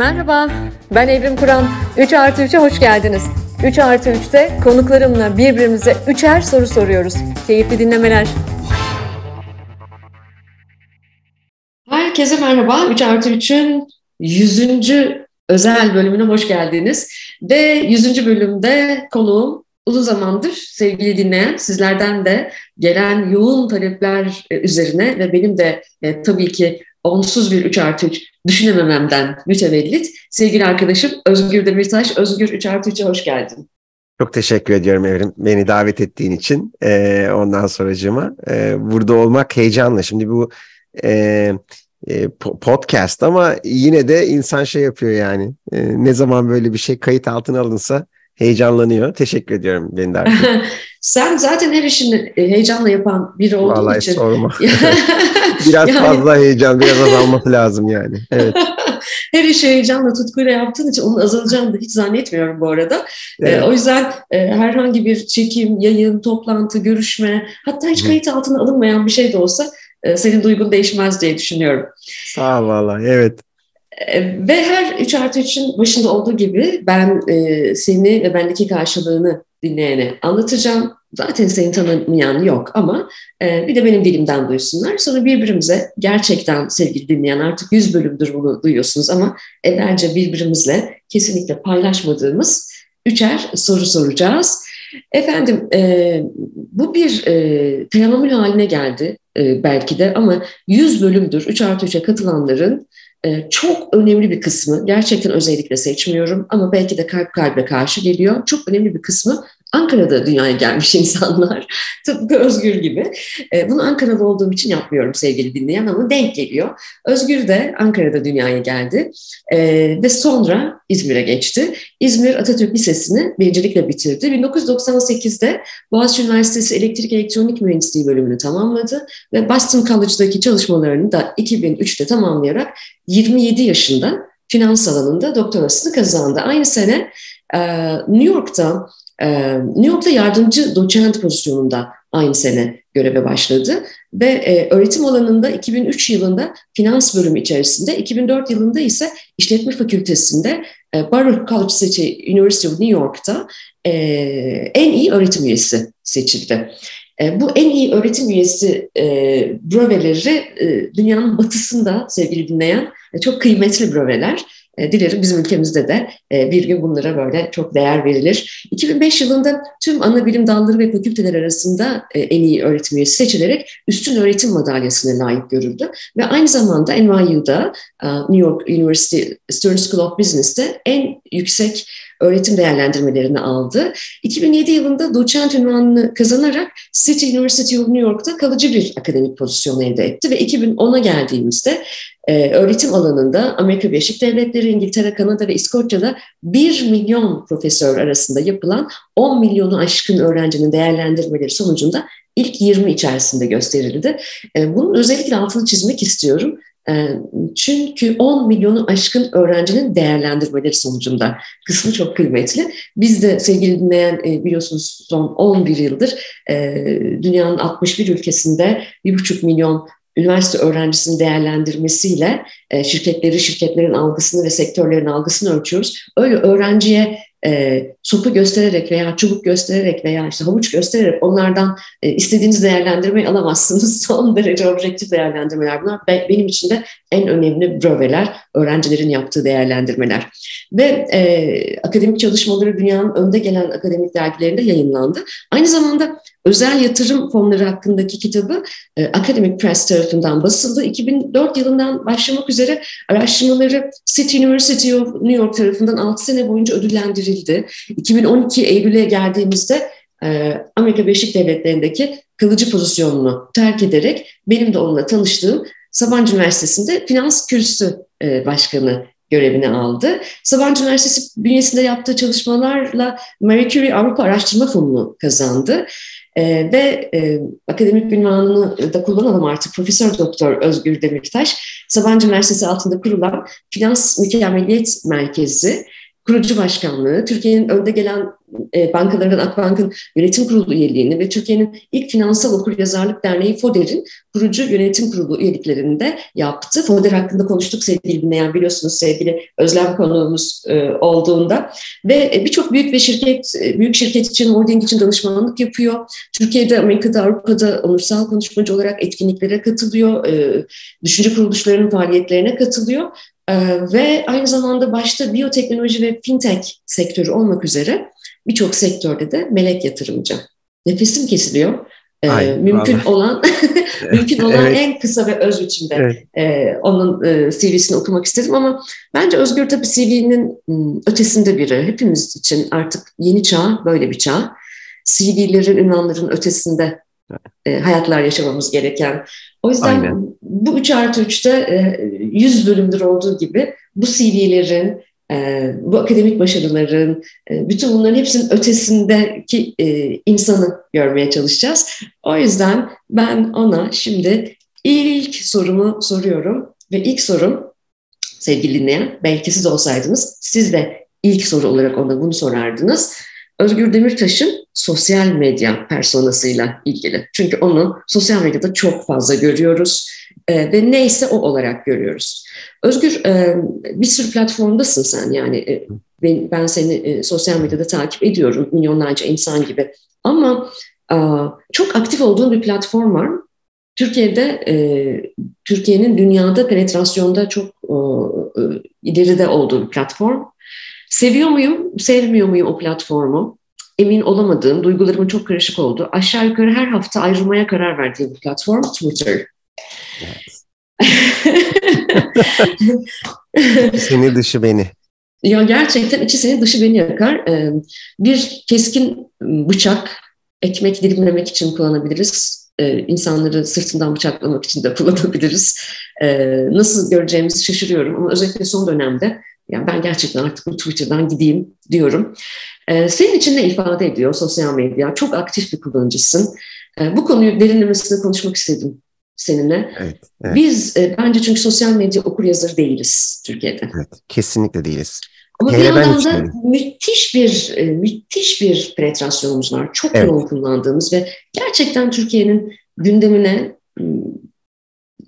Merhaba, ben Evrim Kur'an. 3 artı 3'e hoş geldiniz. 3 artı 3'te konuklarımla birbirimize üçer soru soruyoruz. Keyifli dinlemeler. Herkese merhaba. 3 artı 3'ün 100. özel bölümüne hoş geldiniz. Ve 100. bölümde konuğum uzun zamandır sevgili dinleyen sizlerden de gelen yoğun talepler üzerine ve benim de e, tabii ki onsuz bir 3 artı 3 düşünemememden mütevellit sevgili arkadaşım Özgür Demirtaş. Özgür 3 artı 3'e hoş geldin. Çok teşekkür ediyorum Evrim beni davet ettiğin için. Ee, ondan sonracığıma e, burada olmak heyecanlı. Şimdi bu e, e, podcast ama yine de insan şey yapıyor yani. E, ne zaman böyle bir şey kayıt altına alınsa heyecanlanıyor. Teşekkür ediyorum beni davet Sen zaten her işini heyecanla yapan biri olduğun Vallahi için. sorma. biraz yani... fazla heyecan, biraz azalması lazım yani. Evet. her işi heyecanla, tutkuyla yaptığın için onun azalacağını da hiç zannetmiyorum bu arada. Evet. Ee, o yüzden e, herhangi bir çekim, yayın, toplantı, görüşme, hatta hiç kayıt altına alınmayan bir şey de olsa e, senin duygun değişmez diye düşünüyorum. Sağ ol valla, evet. Ve her 3 artı 3'ün başında olduğu gibi ben e, seni ve bendeki karşılığını dinleyene anlatacağım. Zaten seni tanımayan yok ama e, bir de benim dilimden duysunlar. Sonra birbirimize gerçekten sevgili dinleyen artık 100 bölümdür bunu duyuyorsunuz ama evvelce birbirimizle kesinlikle paylaşmadığımız üçer soru soracağız. Efendim e, bu bir e, fenomen haline geldi e, belki de ama 100 bölümdür 3 artı 3'e katılanların ee, çok önemli bir kısmı, gerçekten özellikle seçmiyorum ama belki de kalp kalbe karşı geliyor. Çok önemli bir kısmı Ankara'da dünyaya gelmiş insanlar. Tıpkı Özgür gibi. Ee, bunu Ankara'da olduğum için yapmıyorum sevgili dinleyen ama denk geliyor. Özgür de Ankara'da dünyaya geldi ee, ve sonra İzmir'e geçti. İzmir Atatürk Lisesi'ni birincilikle bitirdi. 1998'de Boğaziçi Üniversitesi Elektrik Elektronik Mühendisliği bölümünü tamamladı ve Boston College'daki çalışmalarını da 2003'te tamamlayarak 27 yaşında finans alanında doktorasını kazandı. Aynı sene New York'ta New York'ta yardımcı doçent pozisyonunda aynı sene göreve başladı ve e, öğretim alanında 2003 yılında finans bölümü içerisinde, 2004 yılında ise işletme fakültesinde e, Baruch College City University of New York'ta e, en iyi öğretim üyesi seçildi. Bu en iyi öğretim üyesi e, breveleri e, dünyanın batısında sevgili dinleyen e, çok kıymetli breveler. E, dilerim bizim ülkemizde de e, bir gün bunlara böyle çok değer verilir. 2005 yılında tüm ana bilim dalları ve fakülteler arasında e, en iyi öğretim üyesi seçilerek üstün öğretim madalyasına layık görüldü. Ve aynı zamanda NYU'da New York University Stern School of Business'te en yüksek öğretim değerlendirmelerini aldı. 2007 yılında doçent ünvanını kazanarak City University of New York'ta kalıcı bir akademik pozisyon elde etti ve 2010'a geldiğimizde e, öğretim alanında Amerika Birleşik Devletleri, İngiltere, Kanada ve İskoçya'da 1 milyon profesör arasında yapılan 10 milyonu aşkın öğrencinin değerlendirmeleri sonucunda ilk 20 içerisinde gösterildi. E, bunun özellikle altını çizmek istiyorum. Çünkü 10 milyonu aşkın öğrencinin değerlendirmeleri sonucunda kısmı çok kıymetli. Biz de sevgili dinleyen biliyorsunuz son 11 yıldır dünyanın 61 ülkesinde 1,5 milyon üniversite öğrencisinin değerlendirmesiyle şirketleri, şirketlerin algısını ve sektörlerin algısını ölçüyoruz. Öyle öğrenciye e, sopa göstererek veya çubuk göstererek veya işte havuç göstererek onlardan e, istediğiniz değerlendirmeyi alamazsınız. Son derece objektif değerlendirmeler bunlar. Benim için de en önemli breveler, öğrencilerin yaptığı değerlendirmeler. Ve e, akademik çalışmaları dünyanın önde gelen akademik dergilerinde yayınlandı. Aynı zamanda özel yatırım fonları hakkındaki kitabı e, Academic Press tarafından basıldı. 2004 yılından başlamak üzere araştırmaları City University of New York tarafından 6 sene boyunca ödüllendirildi. 2012 Eylül'e geldiğimizde e, Amerika Birleşik Devletleri'ndeki kılıcı pozisyonunu terk ederek benim de onunla tanıştığım Sabancı Üniversitesi'nde finans kürsü e, başkanı görevini aldı. Sabancı Üniversitesi bünyesinde yaptığı çalışmalarla Marie Avrupa Araştırma Fonu'nu kazandı. E, ve e, akademik ünvanını da kullanalım artık Profesör Doktor Özgür Demirtaş, Sabancı Üniversitesi altında kurulan Finans Mükemmeliyet Merkezi kurucu başkanlığı, Türkiye'nin önde gelen e, bankalarından Akbank'ın yönetim kurulu üyeliğini ve Türkiye'nin ilk finansal okuryazarlık derneği FODER'in kurucu yönetim kurulu üyeliklerini de yaptı. FODER hakkında konuştuk sevgili dinleyen biliyorsunuz sevgili Özlem konuğumuz e, olduğunda ve e, birçok büyük ve şirket e, büyük şirket için holding için danışmanlık yapıyor. Türkiye'de, Amerika'da, Avrupa'da onursal konuşmacı olarak etkinliklere katılıyor. E, düşünce kuruluşlarının faaliyetlerine katılıyor. Ee, ve aynı zamanda başta biyoteknoloji ve fintech sektörü olmak üzere birçok sektörde de melek yatırımcı. Nefesim kesiliyor. Ee, Ay, mümkün vallahi. olan mümkün olan evet. en kısa ve öz biçimde evet. e, onun e, CV'sini okumak istedim ama bence Özgür tabii CV'nin ötesinde biri. Hepimiz için artık yeni çağ böyle bir çağ. CV'lerin, ünvanların ötesinde e, hayatlar yaşamamız gereken. O yüzden Aynen. bu 3 artı 3'te e, 100 bölümdür olduğu gibi bu CV'lerin, e, bu akademik başarıların, e, bütün bunların hepsinin ötesindeki e, insanı görmeye çalışacağız. O yüzden ben ona şimdi ilk sorumu soruyorum ve ilk sorum sevgili dinleyen, belki siz olsaydınız siz de ilk soru olarak ona bunu sorardınız. Özgür Demirtaş'ın sosyal medya personasıyla ilgili. Çünkü onu sosyal medyada çok fazla görüyoruz e, ve neyse o olarak görüyoruz. Özgür e, bir sürü platformdasın sen yani e, ben, ben seni e, sosyal medyada takip ediyorum milyonlarca insan gibi ama e, çok aktif olduğun bir platform var. Türkiye'de e, Türkiye'nin dünyada penetrasyonda çok e, ileride olduğu bir platform. Seviyor muyum, sevmiyor muyum o platformu? Emin olamadığım, duygularımın çok karışık olduğu, aşağı yukarı her hafta ayrılmaya karar verdiğim bir platform Twitter. Evet. seni dışı beni. Ya gerçekten içi seni dışı beni yakar. Ee, bir keskin bıçak, ekmek dilimlemek için kullanabiliriz. Ee, insanları sırtından bıçaklamak için de kullanabiliriz. Ee, nasıl göreceğimizi şaşırıyorum ama özellikle son dönemde yani ben gerçekten artık bu Twitter'dan gideyim diyorum. Ee, senin için ne ifade ediyor sosyal medya? Çok aktif bir kullanıcısın. Ee, bu konuyu derinlemesine konuşmak istedim seninle. Evet, evet. Biz e, bence çünkü sosyal medya okur yazarı değiliz Türkiye'de. Evet, kesinlikle değiliz. Ama Hele bir yandan da müthiş bir e, müthiş bir penetrasyonumuz var. Çok evet. yoğun kullandığımız ve gerçekten Türkiye'nin gündemine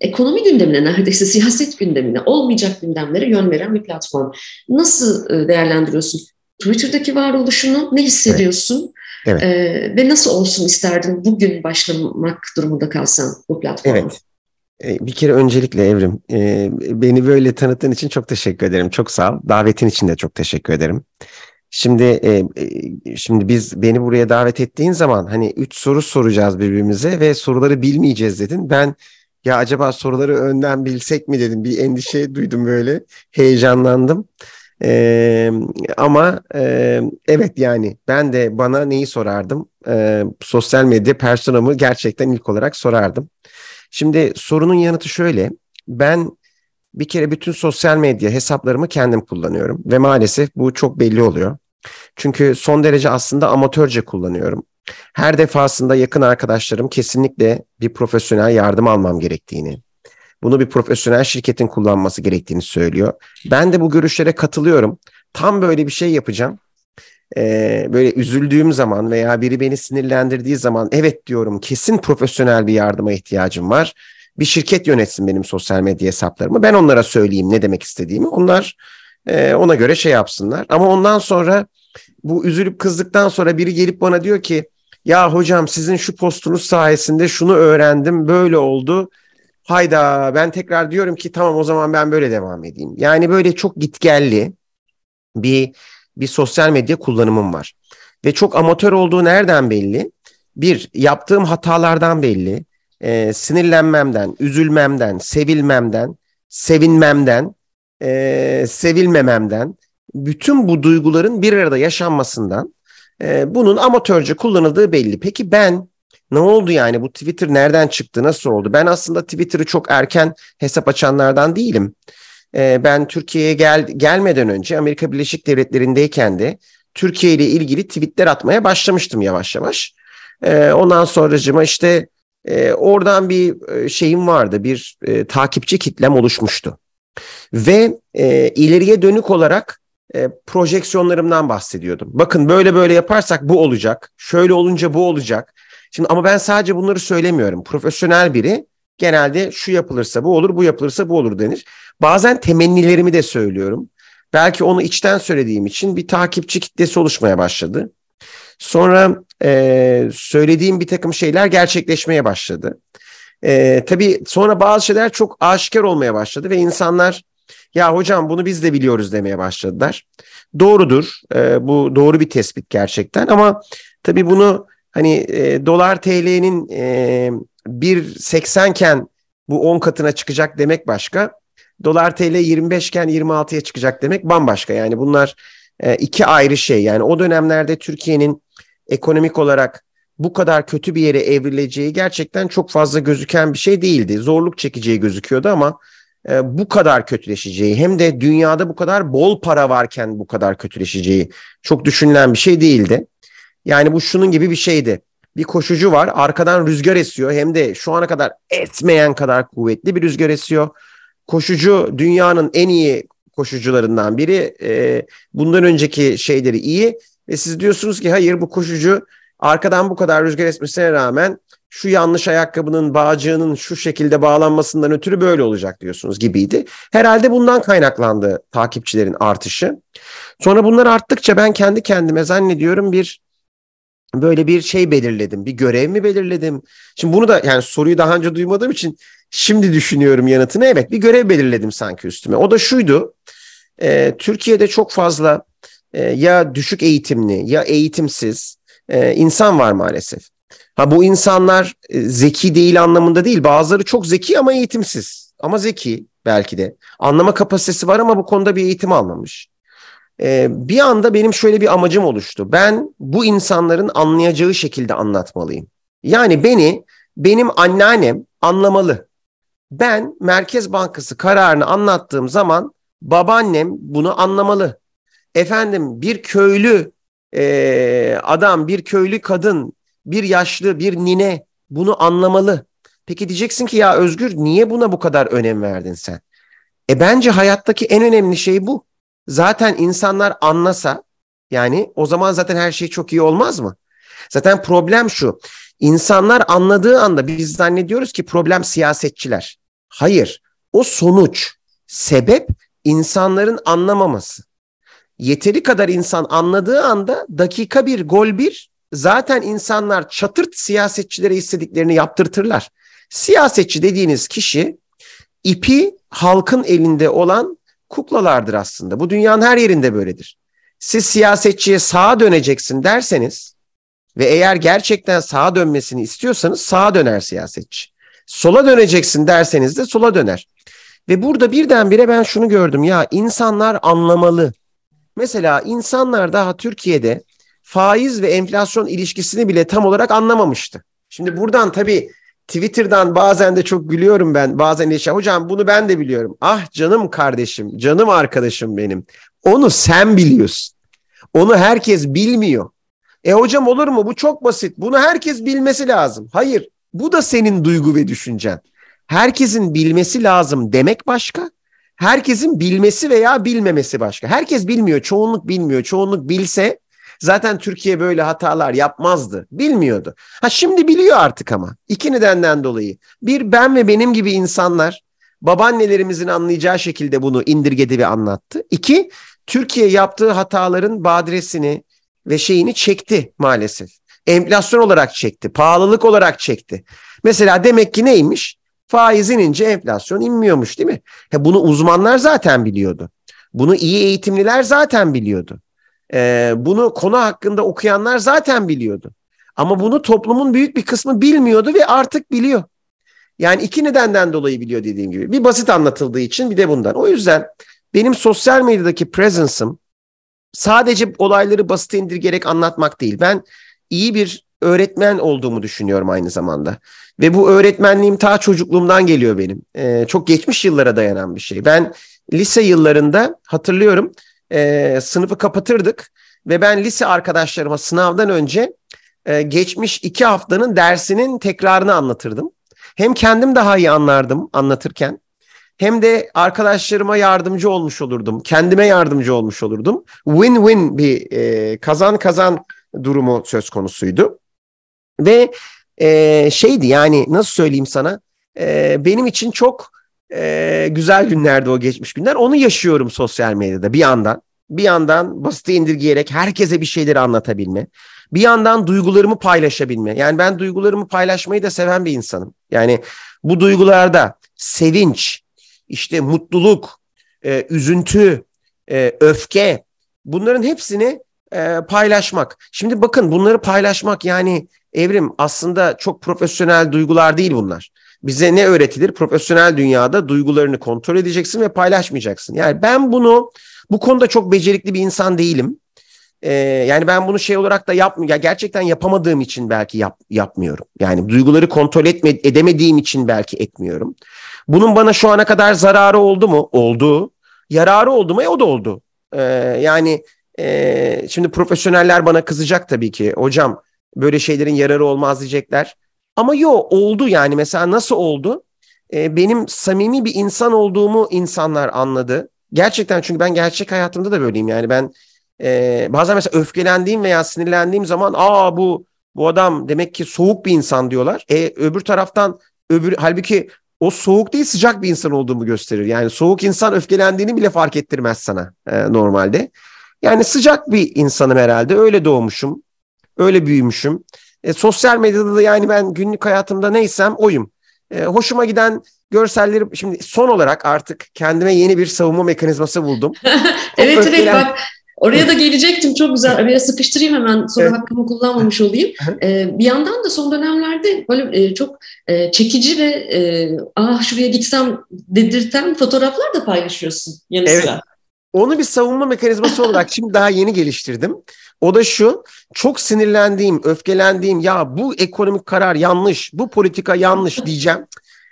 ekonomi gündemine neredeyse siyaset gündemine olmayacak gündemlere yön veren bir platform. Nasıl e, değerlendiriyorsun? Twitter'daki varoluşunu ne hissediyorsun? Evet. Ee, ve nasıl olsun isterdin bugün başlamak durumunda kalsan bu platforma? Evet. E, bir kere öncelikle Evrim, e, beni böyle tanıttığın için çok teşekkür ederim. Çok sağ ol. Davetin için de çok teşekkür ederim. Şimdi şimdi biz beni buraya davet ettiğin zaman hani üç soru soracağız birbirimize ve soruları bilmeyeceğiz dedin. Ben ya acaba soruları önden bilsek mi dedim. Bir endişe duydum böyle. Heyecanlandım. Ee, ama e, evet yani ben de bana neyi sorardım? Ee, sosyal medya personamı gerçekten ilk olarak sorardım. Şimdi sorunun yanıtı şöyle. Ben bir kere bütün sosyal medya hesaplarımı kendim kullanıyorum ve maalesef bu çok belli oluyor. Çünkü son derece aslında amatörce kullanıyorum. Her defasında yakın arkadaşlarım kesinlikle bir profesyonel yardım almam gerektiğini, bunu bir profesyonel şirketin kullanması gerektiğini söylüyor. Ben de bu görüşlere katılıyorum. Tam böyle bir şey yapacağım. Ee, böyle üzüldüğüm zaman veya biri beni sinirlendirdiği zaman evet diyorum kesin profesyonel bir yardıma ihtiyacım var. Bir şirket yönetsin benim sosyal medya hesaplarımı. Ben onlara söyleyeyim ne demek istediğimi. Onlar e, ona göre şey yapsınlar. Ama ondan sonra bu üzülüp kızdıktan sonra biri gelip bana diyor ki ya hocam sizin şu postunuz sayesinde şunu öğrendim böyle oldu. Hayda ben tekrar diyorum ki tamam o zaman ben böyle devam edeyim. Yani böyle çok gitgelli bir bir sosyal medya kullanımım var. Ve çok amatör olduğu nereden belli? Bir, yaptığım hatalardan belli. E, sinirlenmemden, üzülmemden, sevilmemden, sevinmemden, e, sevilmememden, bütün bu duyguların bir arada yaşanmasından e, bunun amatörce kullanıldığı belli. Peki ben ne oldu yani bu Twitter nereden çıktı nasıl oldu? Ben aslında Twitter'ı çok erken hesap açanlardan değilim. E, ben Türkiye'ye gel, gelmeden önce Amerika Birleşik Devletleri'ndeyken de Türkiye ile ilgili tweetler atmaya başlamıştım yavaş yavaş. E, ondan sonracıma işte e, oradan bir e, şeyim vardı bir e, takipçi kitlem oluşmuştu. Ve e, ileriye dönük olarak e, projeksiyonlarımdan bahsediyordum. Bakın böyle böyle yaparsak bu olacak. Şöyle olunca bu olacak. Şimdi ama ben sadece bunları söylemiyorum. Profesyonel biri genelde şu yapılırsa bu olur, bu yapılırsa bu olur denir. Bazen temennilerimi de söylüyorum. Belki onu içten söylediğim için bir takipçi kitlesi oluşmaya başladı. Sonra e, söylediğim bir takım şeyler gerçekleşmeye başladı. E, tabii sonra bazı şeyler çok aşikar olmaya başladı ve insanlar ya hocam bunu biz de biliyoruz demeye başladılar. Doğrudur. E, bu doğru bir tespit gerçekten ama tabii bunu hani e, dolar TL'nin e, 1.80 iken bu 10 katına çıkacak demek başka. Dolar TL 25 iken 26'ya çıkacak demek bambaşka. Yani bunlar e, iki ayrı şey. Yani o dönemlerde Türkiye'nin ekonomik olarak bu kadar kötü bir yere evrileceği gerçekten çok fazla gözüken bir şey değildi. Zorluk çekeceği gözüküyordu ama e, bu kadar kötüleşeceği hem de dünyada bu kadar bol para varken bu kadar kötüleşeceği çok düşünülen bir şey değildi. Yani bu şunun gibi bir şeydi. Bir koşucu var arkadan rüzgar esiyor hem de şu ana kadar etmeyen kadar kuvvetli bir rüzgar esiyor. Koşucu dünyanın en iyi koşucularından biri. E, bundan önceki şeyleri iyi ve siz diyorsunuz ki hayır bu koşucu arkadan bu kadar rüzgar esmesine rağmen şu yanlış ayakkabının bağcığının şu şekilde bağlanmasından ötürü böyle olacak diyorsunuz gibiydi. Herhalde bundan kaynaklandı takipçilerin artışı. Sonra bunlar arttıkça ben kendi kendime zannediyorum bir böyle bir şey belirledim. Bir görev mi belirledim? Şimdi bunu da yani soruyu daha önce duymadığım için şimdi düşünüyorum yanıtını. Evet bir görev belirledim sanki üstüme. O da şuydu. E, Türkiye'de çok fazla e, ya düşük eğitimli ya eğitimsiz e, insan var maalesef. Ha bu insanlar e, zeki değil anlamında değil. Bazıları çok zeki ama eğitimsiz. Ama zeki belki de. Anlama kapasitesi var ama bu konuda bir eğitim almamış. Ee, bir anda benim şöyle bir amacım oluştu. Ben bu insanların anlayacağı şekilde anlatmalıyım. Yani beni benim anneannem anlamalı. Ben Merkez Bankası kararını anlattığım zaman babaannem bunu anlamalı. Efendim bir köylü e, adam, bir köylü kadın bir yaşlı, bir nine bunu anlamalı. Peki diyeceksin ki ya Özgür niye buna bu kadar önem verdin sen? E bence hayattaki en önemli şey bu. Zaten insanlar anlasa yani o zaman zaten her şey çok iyi olmaz mı? Zaten problem şu. İnsanlar anladığı anda biz zannediyoruz ki problem siyasetçiler. Hayır. O sonuç, sebep insanların anlamaması. Yeteri kadar insan anladığı anda dakika bir, gol bir zaten insanlar çatırt siyasetçilere istediklerini yaptırtırlar. Siyasetçi dediğiniz kişi ipi halkın elinde olan kuklalardır aslında. Bu dünyanın her yerinde böyledir. Siz siyasetçiye sağa döneceksin derseniz ve eğer gerçekten sağa dönmesini istiyorsanız sağa döner siyasetçi. Sola döneceksin derseniz de sola döner. Ve burada birdenbire ben şunu gördüm ya insanlar anlamalı. Mesela insanlar daha Türkiye'de faiz ve enflasyon ilişkisini bile tam olarak anlamamıştı. Şimdi buradan tabii Twitter'dan bazen de çok gülüyorum ben. Bazen de şey, hocam bunu ben de biliyorum. Ah canım kardeşim, canım arkadaşım benim. Onu sen biliyorsun. Onu herkes bilmiyor. E hocam olur mu? Bu çok basit. Bunu herkes bilmesi lazım. Hayır, bu da senin duygu ve düşüncen. Herkesin bilmesi lazım demek başka. Herkesin bilmesi veya bilmemesi başka. Herkes bilmiyor, çoğunluk bilmiyor. Çoğunluk bilse Zaten Türkiye böyle hatalar yapmazdı. Bilmiyordu. Ha şimdi biliyor artık ama. İki nedenden dolayı. Bir ben ve benim gibi insanlar babaannelerimizin anlayacağı şekilde bunu indirgedi ve anlattı. İki Türkiye yaptığı hataların badiresini ve şeyini çekti maalesef. Enflasyon olarak çekti, pahalılık olarak çekti. Mesela demek ki neymiş? Faiz inince enflasyon inmiyormuş değil mi? He, bunu uzmanlar zaten biliyordu. Bunu iyi eğitimliler zaten biliyordu. E, bunu konu hakkında okuyanlar zaten biliyordu. Ama bunu toplumun büyük bir kısmı bilmiyordu ve artık biliyor. Yani iki nedenden dolayı biliyor dediğim gibi. Bir basit anlatıldığı için bir de bundan. O yüzden benim sosyal medyadaki presence'ım sadece olayları basit indirgerek anlatmak değil. Ben iyi bir öğretmen olduğumu düşünüyorum aynı zamanda. Ve bu öğretmenliğim ta çocukluğumdan geliyor benim. Ee, çok geçmiş yıllara dayanan bir şey. Ben lise yıllarında hatırlıyorum e, sınıfı kapatırdık ve ben lise arkadaşlarıma sınavdan önce e, geçmiş iki haftanın dersinin tekrarını anlatırdım. Hem kendim daha iyi anlardım anlatırken hem de arkadaşlarıma yardımcı olmuş olurdum. Kendime yardımcı olmuş olurdum. Win-win bir e, kazan kazan durumu söz konusuydu. Ve e, şeydi yani nasıl söyleyeyim sana e, benim için çok e, güzel günlerdi o geçmiş günler. Onu yaşıyorum sosyal medyada bir yandan. Bir yandan basite indirgeyerek herkese bir şeyleri anlatabilme. Bir yandan duygularımı paylaşabilme. Yani ben duygularımı paylaşmayı da seven bir insanım. Yani bu duygularda sevinç, işte mutluluk, e, üzüntü, e, öfke bunların hepsini e, paylaşmak. Şimdi bakın bunları paylaşmak yani evrim aslında çok profesyonel duygular değil bunlar. Bize ne öğretilir? Profesyonel dünyada duygularını kontrol edeceksin ve paylaşmayacaksın. Yani ben bunu bu konuda çok becerikli bir insan değilim. Ee, yani ben bunu şey olarak da yapmıyorum. Ya gerçekten yapamadığım için belki yap, yapmıyorum. Yani duyguları kontrol etme, edemediğim için belki etmiyorum. Bunun bana şu ana kadar zararı oldu mu? Oldu. Yararı oldu mu? E o da oldu. Ee, yani e, şimdi profesyoneller bana kızacak tabii ki. Hocam böyle şeylerin yararı olmaz diyecekler. Ama yo oldu yani mesela nasıl oldu? Ee, benim samimi bir insan olduğumu insanlar anladı. Gerçekten çünkü ben gerçek hayatımda da böyleyim yani ben e, bazen mesela öfkelendiğim veya sinirlendiğim zaman aa bu bu adam demek ki soğuk bir insan diyorlar. E, öbür taraftan öbür halbuki o soğuk değil sıcak bir insan olduğumu gösterir. Yani soğuk insan öfkelendiğini bile fark ettirmez sana e, normalde. Yani sıcak bir insanım herhalde. Öyle doğmuşum. Öyle büyümüşüm. E, sosyal medyada da yani ben günlük hayatımda neysem oyum. E, hoşuma giden görselleri şimdi son olarak artık kendime yeni bir savunma mekanizması buldum. evet öfkelen... evet bak Oraya da gelecektim çok güzel. Araya sıkıştırayım hemen sonra evet. hakkımı kullanmamış olayım. Ee, bir yandan da son dönemlerde böyle e, çok e, çekici ve e, ah şuraya gitsem dedirten fotoğraflar da paylaşıyorsun yanı evet. sıra. Onu bir savunma mekanizması olarak şimdi daha yeni geliştirdim. O da şu, çok sinirlendiğim, öfkelendiğim, ya bu ekonomik karar yanlış, bu politika yanlış diyeceğim.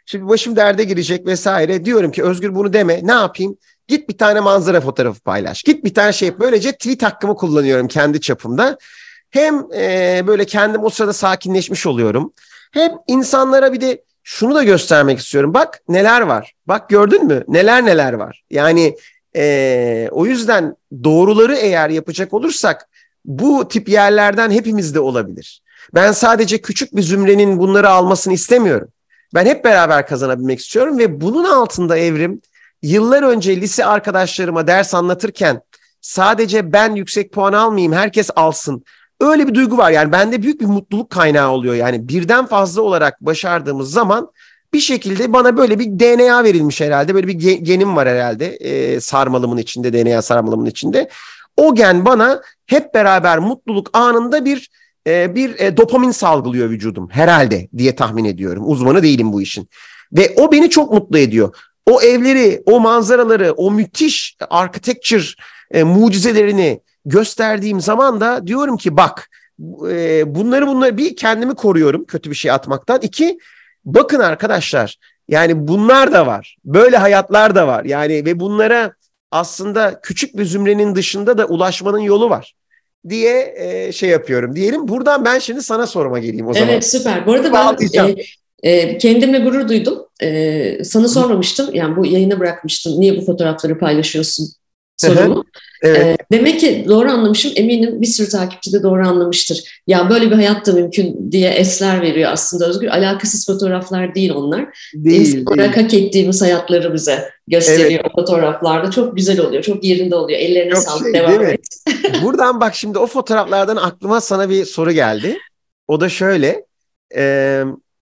Şimdi başım derde girecek vesaire. Diyorum ki Özgür bunu deme. Ne yapayım? Git bir tane manzara fotoğrafı paylaş. Git bir tane şey. Böylece tweet hakkımı kullanıyorum kendi çapımda. Hem e, böyle kendim o sırada sakinleşmiş oluyorum. Hem insanlara bir de şunu da göstermek istiyorum. Bak neler var. Bak gördün mü? Neler neler var. Yani e, o yüzden doğruları eğer yapacak olursak bu tip yerlerden hepimizde olabilir. Ben sadece küçük bir zümrenin bunları almasını istemiyorum. Ben hep beraber kazanabilmek istiyorum ve bunun altında evrim yıllar önce lise arkadaşlarıma ders anlatırken sadece ben yüksek puan almayayım herkes alsın. Öyle bir duygu var yani bende büyük bir mutluluk kaynağı oluyor. Yani birden fazla olarak başardığımız zaman bir şekilde bana böyle bir DNA verilmiş herhalde. Böyle bir genim var herhalde e, sarmalımın içinde DNA sarmalımın içinde. O gen bana hep beraber mutluluk anında bir e, bir e, dopamin salgılıyor vücudum herhalde diye tahmin ediyorum. Uzmanı değilim bu işin. Ve o beni çok mutlu ediyor. O evleri, o manzaraları, o müthiş architecture e, mucizelerini gösterdiğim zaman da diyorum ki bak e, bunları bunları bir kendimi koruyorum kötü bir şey atmaktan. İki bakın arkadaşlar yani bunlar da var. Böyle hayatlar da var. Yani ve bunlara aslında küçük bir zümrenin dışında da ulaşmanın yolu var diye e, şey yapıyorum diyelim. Buradan ben şimdi sana sorma geleyim o zaman. Evet süper. Bu arada ben e, e, kendimle gurur duydum. E, sana sormamıştım. Yani bu yayına bırakmıştım. Niye bu fotoğrafları paylaşıyorsun sorumu. evet. e, demek ki doğru anlamışım. Eminim bir sürü takipçi de doğru anlamıştır. Ya böyle bir hayat da mümkün diye esler veriyor aslında Özgür. Alakasız fotoğraflar değil onlar. Değil, İnsan olarak hak ettiğimiz hayatları bize gösteriyor evet. o fotoğraflarda. Çok güzel oluyor. Çok yerinde oluyor. Ellerine Yok sağlık. Şey, devam et. Buradan bak şimdi o fotoğraflardan aklıma sana bir soru geldi. O da şöyle. E,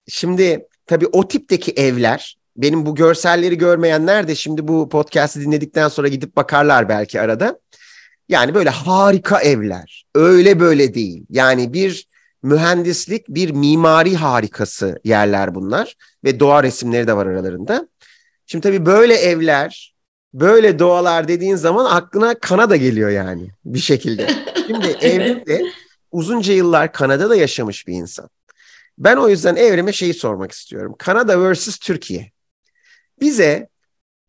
şimdi tabii o tipteki evler benim bu görselleri görmeyenler de şimdi bu podcast'i dinledikten sonra gidip bakarlar belki arada. Yani böyle harika evler. Öyle böyle değil. Yani bir mühendislik, bir mimari harikası yerler bunlar ve doğa resimleri de var aralarında. Şimdi tabii böyle evler, böyle doğalar dediğin zaman aklına Kanada geliyor yani bir şekilde. Şimdi Evrim de uzunca yıllar Kanada'da yaşamış bir insan. Ben o yüzden Evrim'e şeyi sormak istiyorum. Kanada vs. Türkiye bize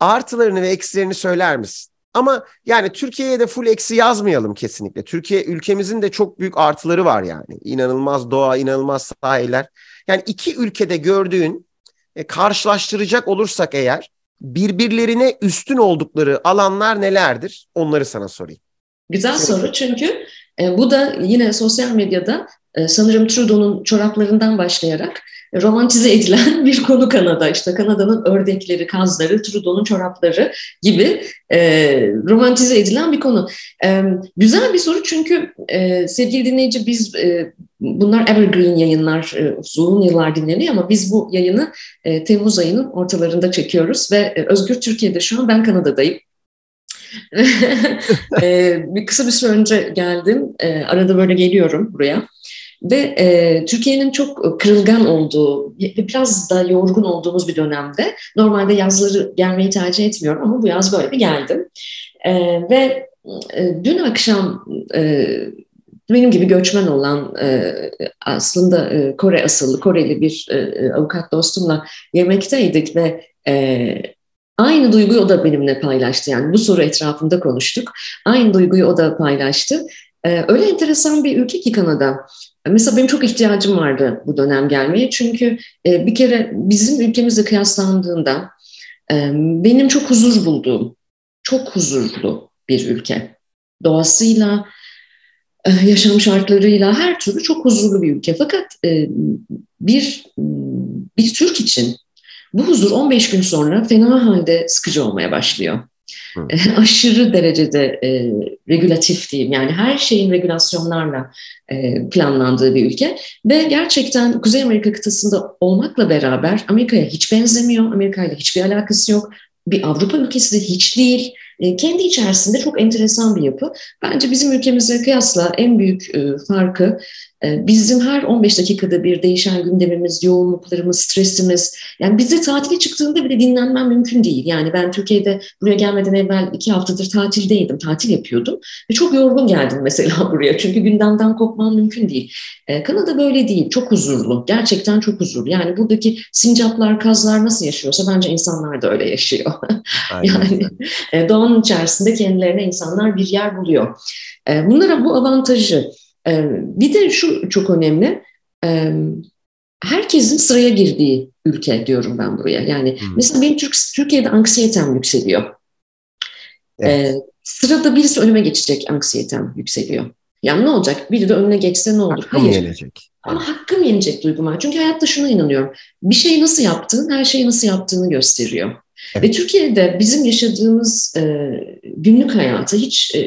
artılarını ve eksilerini söyler misin? Ama yani Türkiye'ye de full eksi yazmayalım kesinlikle. Türkiye ülkemizin de çok büyük artıları var yani. İnanılmaz doğa, inanılmaz sahiller. Yani iki ülkede gördüğün e, karşılaştıracak olursak eğer birbirlerine üstün oldukları alanlar nelerdir? Onları sana sorayım. Güzel soru çünkü e, bu da yine sosyal medyada e, sanırım Trudeau'nun çoraplarından başlayarak romantize edilen bir konu Kanada. İşte Kanada'nın ördekleri, kazları, Trudeau'nun çorapları gibi e, romantize edilen bir konu. E, güzel bir soru çünkü e, sevgili dinleyici biz e, bunlar evergreen yayınlar e, uzun yıllar dinleniyor ama biz bu yayını e, Temmuz ayının ortalarında çekiyoruz ve e, Özgür Türkiye'de şu an ben Kanada'dayım. e, bir kısa bir süre önce geldim. E, arada böyle geliyorum buraya. Ve e, Türkiye'nin çok kırılgan olduğu ve biraz da yorgun olduğumuz bir dönemde normalde yazları gelmeyi tercih etmiyorum ama bu yaz böyle bir geldim. E, ve e, dün akşam e, benim gibi göçmen olan e, aslında e, Kore asıllı Koreli bir e, avukat dostumla yemekteydik ve e, aynı duyguyu o da benimle paylaştı. Yani bu soru etrafında konuştuk. Aynı duyguyu o da paylaştı. E, öyle enteresan bir ülke ki Kanada. Mesela benim çok ihtiyacım vardı bu dönem gelmeye. Çünkü e, bir kere bizim ülkemizle kıyaslandığında e, benim çok huzur bulduğum, çok huzurlu bir ülke. Doğasıyla, e, yaşam şartlarıyla her türlü çok huzurlu bir ülke. Fakat bir bir Türk için bu huzur 15 gün sonra fena halde sıkıcı olmaya başlıyor. Hı. aşırı derecede e, regülatif diyeyim. Yani her şeyin regülasyonlarla e, planlandığı bir ülke. Ve gerçekten Kuzey Amerika kıtasında olmakla beraber Amerika'ya hiç benzemiyor. Amerika ile hiçbir alakası yok. Bir Avrupa ülkesi de hiç değil. E, kendi içerisinde çok enteresan bir yapı. Bence bizim ülkemize kıyasla en büyük e, farkı bizim her 15 dakikada bir değişen gündemimiz, yoğunluklarımız, stresimiz. Yani bize tatile çıktığında bile dinlenmem mümkün değil. Yani ben Türkiye'de buraya gelmeden evvel iki haftadır tatildeydim, tatil yapıyordum. Ve çok yorgun geldim mesela buraya. Çünkü gündemden kopmam mümkün değil. Ee, Kanada böyle değil, çok huzurlu. Gerçekten çok huzurlu. Yani buradaki sincaplar, kazlar nasıl yaşıyorsa bence insanlar da öyle yaşıyor. yani e, doğanın içerisinde kendilerine insanlar bir yer buluyor. E, bunlara bu avantajı ee, bir de şu çok önemli. Herkesin sıraya girdiği ülke diyorum ben buraya. Yani hmm. mesela benim Türk, Türkiye'de anksiyetem yükseliyor. Evet. Sırada birisi önüme geçecek anksiyetem yükseliyor. Yani ne olacak? Biri de önüne geçse ne olur? Hakkım Hayır. yenecek. Ama hakkım yenecek duygum var. Çünkü hayatta şuna inanıyorum. Bir şeyi nasıl yaptığın her şeyi nasıl yaptığını gösteriyor. Evet. Ve Türkiye'de bizim yaşadığımız e, günlük hayatı hiç e,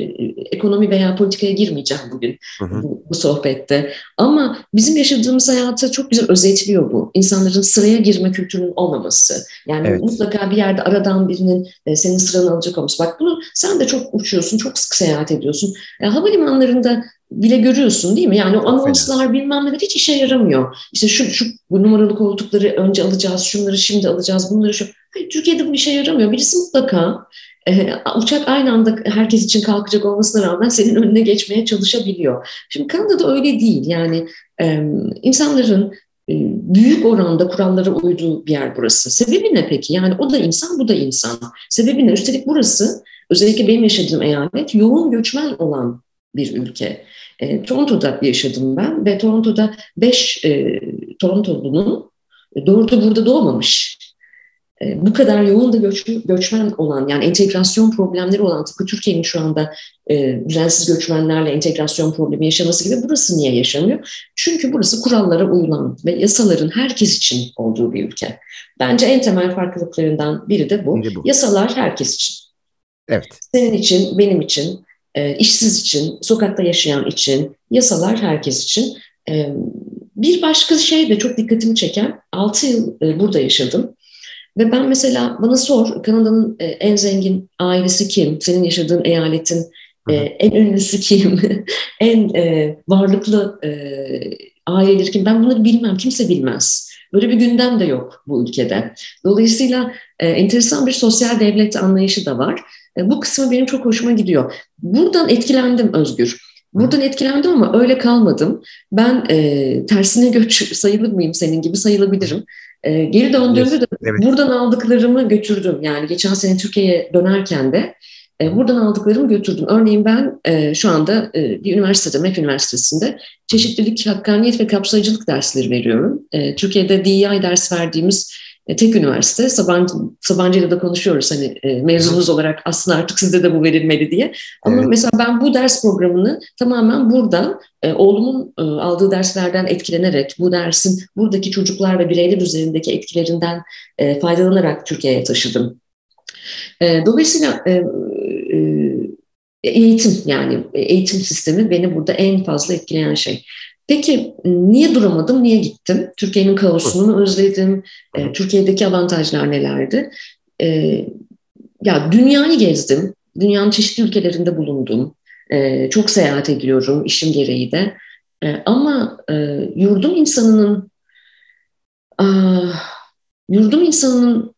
ekonomi veya politikaya girmeyeceğim bugün hı hı. Bu, bu sohbette. Ama bizim yaşadığımız hayatı çok güzel özetliyor bu. İnsanların sıraya girme kültürünün olmaması. Yani evet. mutlaka bir yerde aradan birinin e, senin sıranı alacak olması. Bak bunu sen de çok uçuyorsun, çok sık seyahat ediyorsun. E, havalimanlarında bile görüyorsun değil mi? Yani o anonslar bilmem neler hiç işe yaramıyor. İşte şu, şu bu numaralı koltukları önce alacağız, şunları şimdi alacağız, bunları şu. Türkiye'de bu işe yaramıyor. Birisi mutlaka e, uçak aynı anda herkes için kalkacak olmasına rağmen senin önüne geçmeye çalışabiliyor. Şimdi Kanada'da öyle değil. Yani e, insanların büyük oranda kurallara uyduğu bir yer burası. Sebebi ne peki? Yani o da insan, bu da insan. Sebebi ne? Üstelik burası özellikle benim yaşadığım eyalet yoğun göçmen olan bir ülke. E, Toronto'da yaşadım ben ve Toronto'da beş e, Torontolu'nun dördü burada doğmamış. E, bu kadar yoğun da göç, göçmen olan yani entegrasyon problemleri olan tıpkı Türkiye'nin şu anda e, düzensiz göçmenlerle entegrasyon problemi yaşaması gibi burası niye yaşamıyor? Çünkü burası kurallara uyulan ve yasaların herkes için olduğu bir ülke. Bence en temel farklılıklarından biri de bu. bu. Yasalar herkes için. Evet. Senin için, benim için, e, işsiz için, sokakta yaşayan için, yasalar herkes için. E, bir başka şey de çok dikkatimi çeken, 6 yıl e, burada yaşadım. Ve ben mesela bana sor, Kanada'nın e, en zengin ailesi kim? Senin yaşadığın eyaletin e, en ünlüsü kim? en e, varlıklı aileleri kim? Ben bunları bilmem, kimse bilmez. Böyle bir gündem de yok bu ülkede. Dolayısıyla e, enteresan bir sosyal devlet anlayışı da var. E, bu kısmı benim çok hoşuma gidiyor. Buradan etkilendim Özgür. Buradan etkilendim ama öyle kalmadım. Ben e, tersine göç sayılır mıyım senin gibi sayılabilirim. E, geri döndüğümde de evet. buradan aldıklarımı götürdüm. Yani geçen sene Türkiye'ye dönerken de e, buradan aldıklarımı götürdüm. Örneğin ben e, şu anda e, bir üniversitede, MEF Üniversitesi'nde çeşitlilik, hakkaniyet ve kapsayıcılık dersleri veriyorum. E, Türkiye'de DEI ders verdiğimiz tek üniversite. Sabancı, Sabancı ile de konuşuyoruz hani e, mezunumuz olarak aslında artık sizde de bu verilmeli diye. Ama evet. mesela ben bu ders programını tamamen buradan e, oğlumun e, aldığı derslerden etkilenerek bu dersin buradaki çocuklar ve bireyler üzerindeki etkilerinden e, faydalanarak Türkiye'ye taşıdım. E, dolayısıyla e, e, eğitim yani eğitim sistemi beni burada en fazla etkileyen şey. Peki niye duramadım, niye gittim? Türkiye'nin kaosunu özledim. E, Türkiye'deki avantajlar nelerdi? E, ya dünyayı gezdim. Dünyanın çeşitli ülkelerinde bulundum. E, çok seyahat ediyorum işim gereği de. E, ama e, yurdum insanının ah, yurdum insanının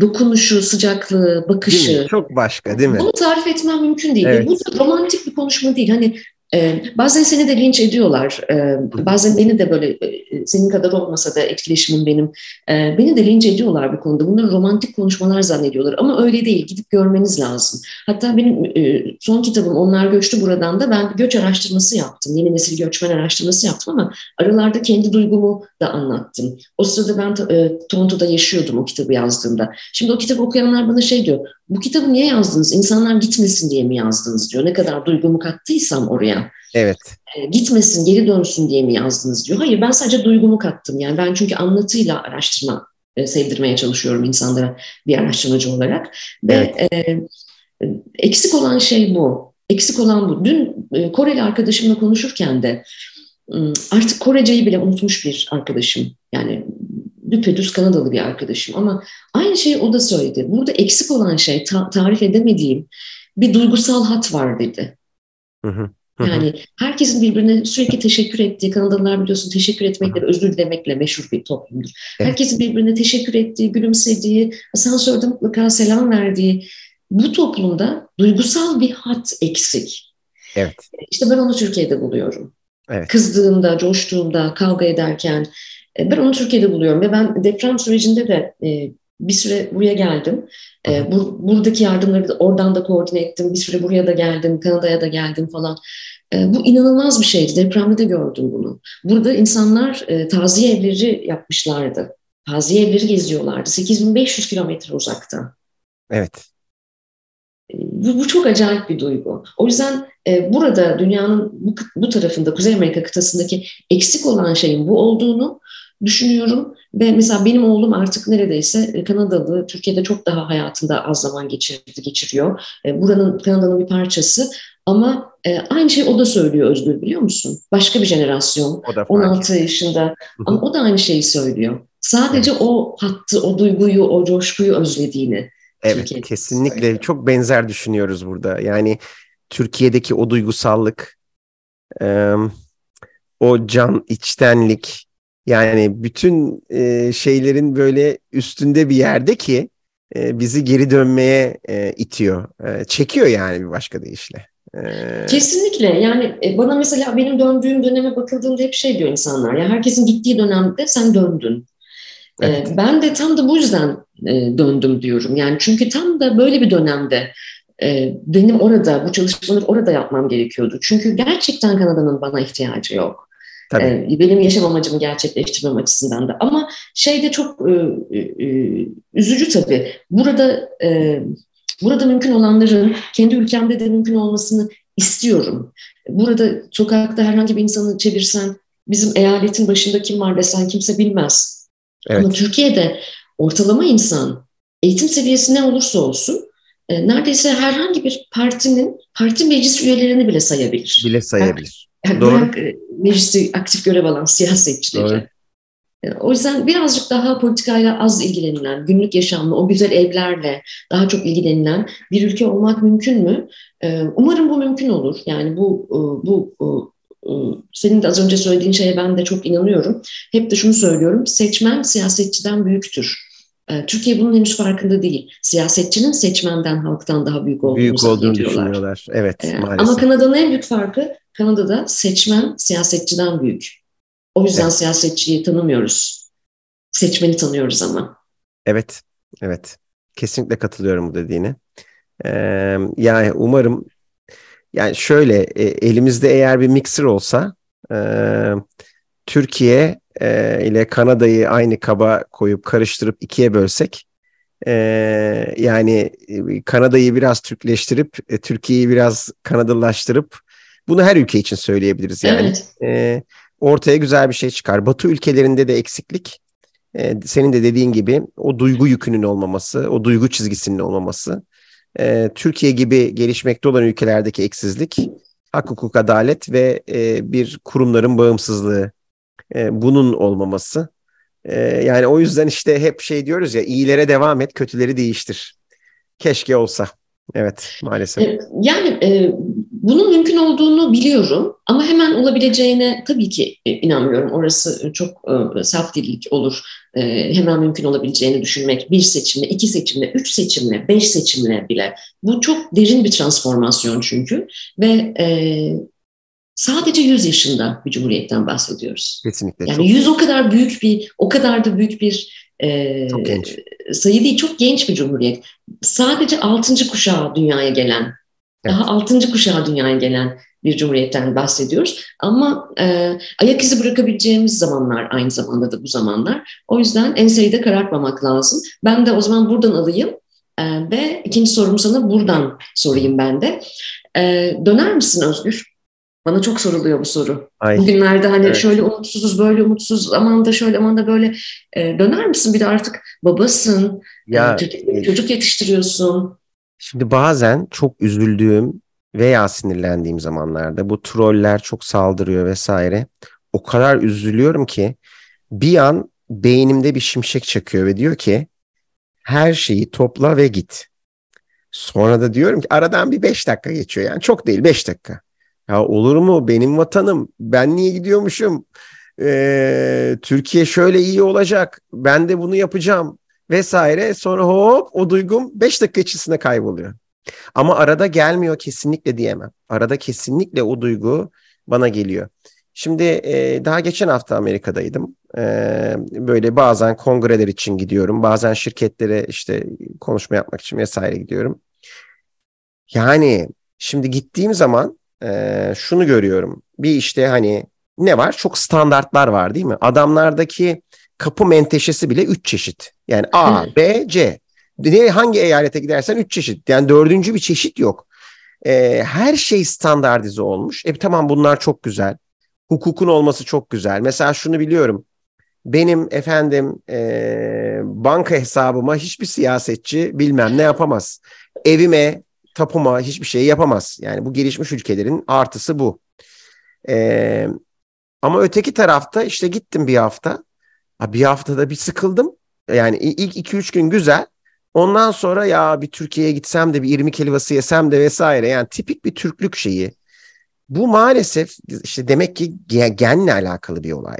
dokunuşu, sıcaklığı, bakışı. Çok başka değil mi? Bunu tarif etmem mümkün değil. Evet. Bu da romantik bir konuşma değil. Hani ee, bazen seni de linç ediyorlar. Ee, bazen beni de böyle e, senin kadar olmasa da etkileşimim benim. Ee, beni de linç ediyorlar bu konuda. Bunları romantik konuşmalar zannediyorlar. Ama öyle değil. Gidip görmeniz lazım. Hatta benim e, son kitabım Onlar Göçtü Buradan da ben göç araştırması yaptım. Yeni nesil göçmen araştırması yaptım ama aralarda kendi duygumu da anlattım. O sırada ben e, Toronto'da yaşıyordum o kitabı yazdığımda. Şimdi o kitabı okuyanlar bana şey diyor. Bu kitabı niye yazdınız? İnsanlar gitmesin diye mi yazdınız diyor. Ne kadar duygumu kattıysam oraya. Evet. E, gitmesin, geri dönsün diye mi yazdınız diyor. Hayır ben sadece duygumu kattım. Yani ben çünkü anlatıyla araştırma e, sevdirmeye çalışıyorum insanlara bir araştırmacı olarak. Ve evet. e, eksik olan şey bu. Eksik olan bu. Dün e, Koreli arkadaşımla konuşurken de artık Koreceyi bile unutmuş bir arkadaşım. Yani düpedüz Kanadalı bir arkadaşım ama aynı şeyi o da söyledi. Burada eksik olan şey ta- tarif edemediğim bir duygusal hat var dedi. Hı hı. Yani herkesin birbirine sürekli teşekkür ettiği, Kanadalılar biliyorsun teşekkür etmekle özür dilemekle meşhur bir toplumdur. Evet. Herkesin birbirine teşekkür ettiği, gülümsediği, asansörde mutlaka selam verdiği bu toplumda duygusal bir hat eksik. Evet. İşte ben onu Türkiye'de buluyorum. Evet. Kızdığımda, coştuğumda, kavga ederken ben onu Türkiye'de buluyorum ve ben deprem sürecinde de e, bir süre buraya geldim. E, bur, buradaki yardımları da oradan da koordine ettim. Bir süre buraya da geldim, Kanada'ya da geldim falan. E, bu inanılmaz bir şeydi. Depremde de gördüm bunu. Burada insanlar e, taziye evleri yapmışlardı. Taziye evleri geziyorlardı. 8500 kilometre uzakta. Evet. E, bu, bu çok acayip bir duygu. O yüzden e, burada dünyanın bu, bu tarafında, Kuzey Amerika kıtasındaki eksik olan şeyin bu olduğunu düşünüyorum. Ve mesela benim oğlum artık neredeyse e, Kanadalı, Türkiye'de çok daha hayatında az zaman geçirdi, geçiriyor. E, buranın, Kanada'nın bir parçası. Ama e, aynı şey o da söylüyor Özgür biliyor musun? Başka bir jenerasyon, 16 yaşında. Ama o da aynı şeyi söylüyor. Sadece evet. o hattı, o duyguyu, o coşkuyu özlediğini. Evet, Türkiye'de kesinlikle. Söylüyor. Çok benzer düşünüyoruz burada. Yani Türkiye'deki o duygusallık, o can, içtenlik, yani bütün e, şeylerin böyle üstünde bir yerde ki e, bizi geri dönmeye e, itiyor. E, çekiyor yani bir başka deyişle. E, Kesinlikle yani e, bana mesela benim döndüğüm döneme bakıldığında hep şey diyor insanlar ya herkesin gittiği dönemde sen döndün. E, evet. Ben de tam da bu yüzden döndüm diyorum. Yani çünkü tam da böyle bir dönemde benim orada bu çalışmaları orada yapmam gerekiyordu. Çünkü gerçekten Kanada'nın bana ihtiyacı yok. Tabii. E, benim yaşam amacımı gerçekleştirmem açısından da. Ama şey de çok e, e, üzücü tabii. Burada e, burada mümkün olanların kendi ülkemde de mümkün olmasını istiyorum. Burada sokakta herhangi bir insanı çevirsen bizim eyaletin başında kim var desen kimse bilmez. Evet. Ama Türkiye'de ortalama insan eğitim seviyesi ne olursa olsun e, neredeyse herhangi bir partinin parti meclis üyelerini bile sayabilir. Bile sayabilir. Yani Doğru. Bırak e, mecliste aktif görev alan siyasetçileri. Doğru. E, o yüzden birazcık daha politikayla az ilgilenilen, günlük yaşamla, o güzel evlerle daha çok ilgilenilen bir ülke olmak mümkün mü? E, umarım bu mümkün olur. Yani bu bu senin de az önce söylediğin şeye ben de çok inanıyorum. Hep de şunu söylüyorum, seçmen siyasetçiden büyüktür. Türkiye bunun henüz farkında değil. Siyasetçinin seçmenden, halktan daha büyük olduğunu, büyük olduğunu düşünüyorlar. Evet, maalesef. Ama Kanada'nın en büyük farkı Kanada'da seçmen siyasetçiden büyük. O yüzden evet. siyasetçiyi tanımıyoruz. Seçmeni tanıyoruz ama. Evet, evet. Kesinlikle katılıyorum bu dediğine. Ee, yani umarım yani şöyle e, elimizde eğer bir mixer olsa e, Türkiye e, ile Kanada'yı aynı kaba koyup karıştırıp ikiye bölsek e, yani Kanada'yı biraz Türkleştirip e, Türkiye'yi biraz Kanadalılaştırıp bunu her ülke için söyleyebiliriz yani. Evet. E, ortaya güzel bir şey çıkar. Batı ülkelerinde de eksiklik e, senin de dediğin gibi o duygu yükünün olmaması, o duygu çizgisinin olmaması, e, Türkiye gibi gelişmekte olan ülkelerdeki eksizlik, hak hukuk adalet ve e, bir kurumların bağımsızlığı e, bunun olmaması. E, yani o yüzden işte hep şey diyoruz ya iyilere devam et, kötüleri değiştir. Keşke olsa. Evet maalesef. E, yani e, bunun mümkün olduğunu biliyorum ama hemen olabileceğine tabii ki e, inanmıyorum. Orası çok e, safdillik olur. E, hemen mümkün olabileceğini düşünmek bir seçimle, iki seçimle, üç seçimle, beş seçimle bile. Bu çok derin bir transformasyon çünkü ve e, sadece 100 yaşında bir cumhuriyetten bahsediyoruz. Kesinlikle. Yani çok... 100 o kadar büyük bir, o kadar da büyük bir e, çok genç. sayı değil, çok genç bir cumhuriyet. Sadece 6. kuşağı dünyaya gelen, evet. daha 6. kuşağı dünyaya gelen bir cumhuriyetten bahsediyoruz. Ama e, ayak izi bırakabileceğimiz zamanlar aynı zamanda da bu zamanlar. O yüzden enseyi de karartmamak lazım. Ben de o zaman buradan alayım e, ve ikinci sorumu sana buradan sorayım ben de. E, döner misin Özgür? Bana çok soruluyor bu soru. Ay. Bugünlerde hani evet. şöyle umutsuzuz, böyle umutsuz, aman da şöyle, aman da böyle. E, döner misin? Bir de artık babasın, e, ya, e, çocuk yetiştiriyorsun. Şimdi bazen çok üzüldüğüm veya sinirlendiğim zamanlarda bu troller çok saldırıyor vesaire. O kadar üzülüyorum ki bir an beynimde bir şimşek çakıyor ve diyor ki her şeyi topla ve git. Sonra da diyorum ki aradan bir beş dakika geçiyor yani çok değil beş dakika. Ya olur mu benim vatanım ben niye gidiyormuşum ee, Türkiye şöyle iyi olacak ben de bunu yapacağım vesaire sonra hop o duygum 5 dakika içerisinde kayboluyor. Ama arada gelmiyor kesinlikle diyemem. Arada kesinlikle o duygu bana geliyor. Şimdi e, daha geçen hafta Amerika'daydım. E, böyle bazen kongreler için gidiyorum. Bazen şirketlere işte konuşma yapmak için vesaire gidiyorum. Yani şimdi gittiğim zaman e, şunu görüyorum. Bir işte hani ne var? Çok standartlar var değil mi? Adamlardaki kapı menteşesi bile üç çeşit. Yani A, B, C. Ne, hangi eyalete gidersen üç çeşit. Yani dördüncü bir çeşit yok. E, her şey standartize olmuş. E tamam bunlar çok güzel. Hukukun olması çok güzel. Mesela şunu biliyorum. Benim efendim e, banka hesabıma hiçbir siyasetçi bilmem ne yapamaz. Evime tapuma hiçbir şey yapamaz. Yani bu gelişmiş ülkelerin artısı bu. Ee, ama öteki tarafta işte gittim bir hafta. Bir haftada bir sıkıldım. Yani ilk 2-3 gün güzel. Ondan sonra ya bir Türkiye'ye gitsem de bir irmik helvası yesem de vesaire. Yani tipik bir Türklük şeyi. Bu maalesef işte demek ki genle alakalı bir olay.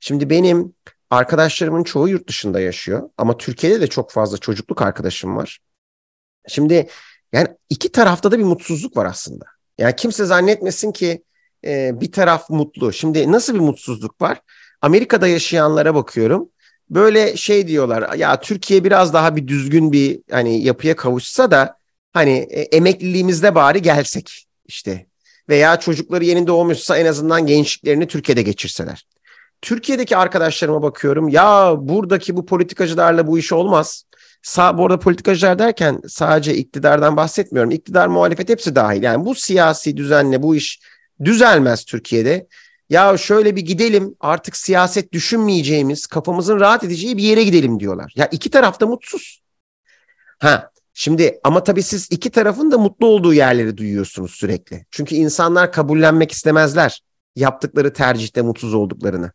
Şimdi benim arkadaşlarımın çoğu yurt dışında yaşıyor. Ama Türkiye'de de çok fazla çocukluk arkadaşım var. Şimdi yani iki tarafta da bir mutsuzluk var aslında. Yani kimse zannetmesin ki e, bir taraf mutlu. Şimdi nasıl bir mutsuzluk var? Amerika'da yaşayanlara bakıyorum. Böyle şey diyorlar ya Türkiye biraz daha bir düzgün bir hani yapıya kavuşsa da hani e, emekliliğimizde bari gelsek işte veya çocukları yeni doğmuşsa en azından gençliklerini Türkiye'de geçirseler. Türkiye'deki arkadaşlarıma bakıyorum ya buradaki bu politikacılarla bu iş olmaz. Sağ, bu arada politikacılar derken sadece iktidardan bahsetmiyorum. İktidar muhalefet hepsi dahil. Yani bu siyasi düzenle bu iş düzelmez Türkiye'de. Ya şöyle bir gidelim artık siyaset düşünmeyeceğimiz, kafamızın rahat edeceği bir yere gidelim diyorlar. Ya iki taraf da mutsuz. Ha şimdi ama tabii siz iki tarafın da mutlu olduğu yerleri duyuyorsunuz sürekli. Çünkü insanlar kabullenmek istemezler yaptıkları tercihte mutsuz olduklarını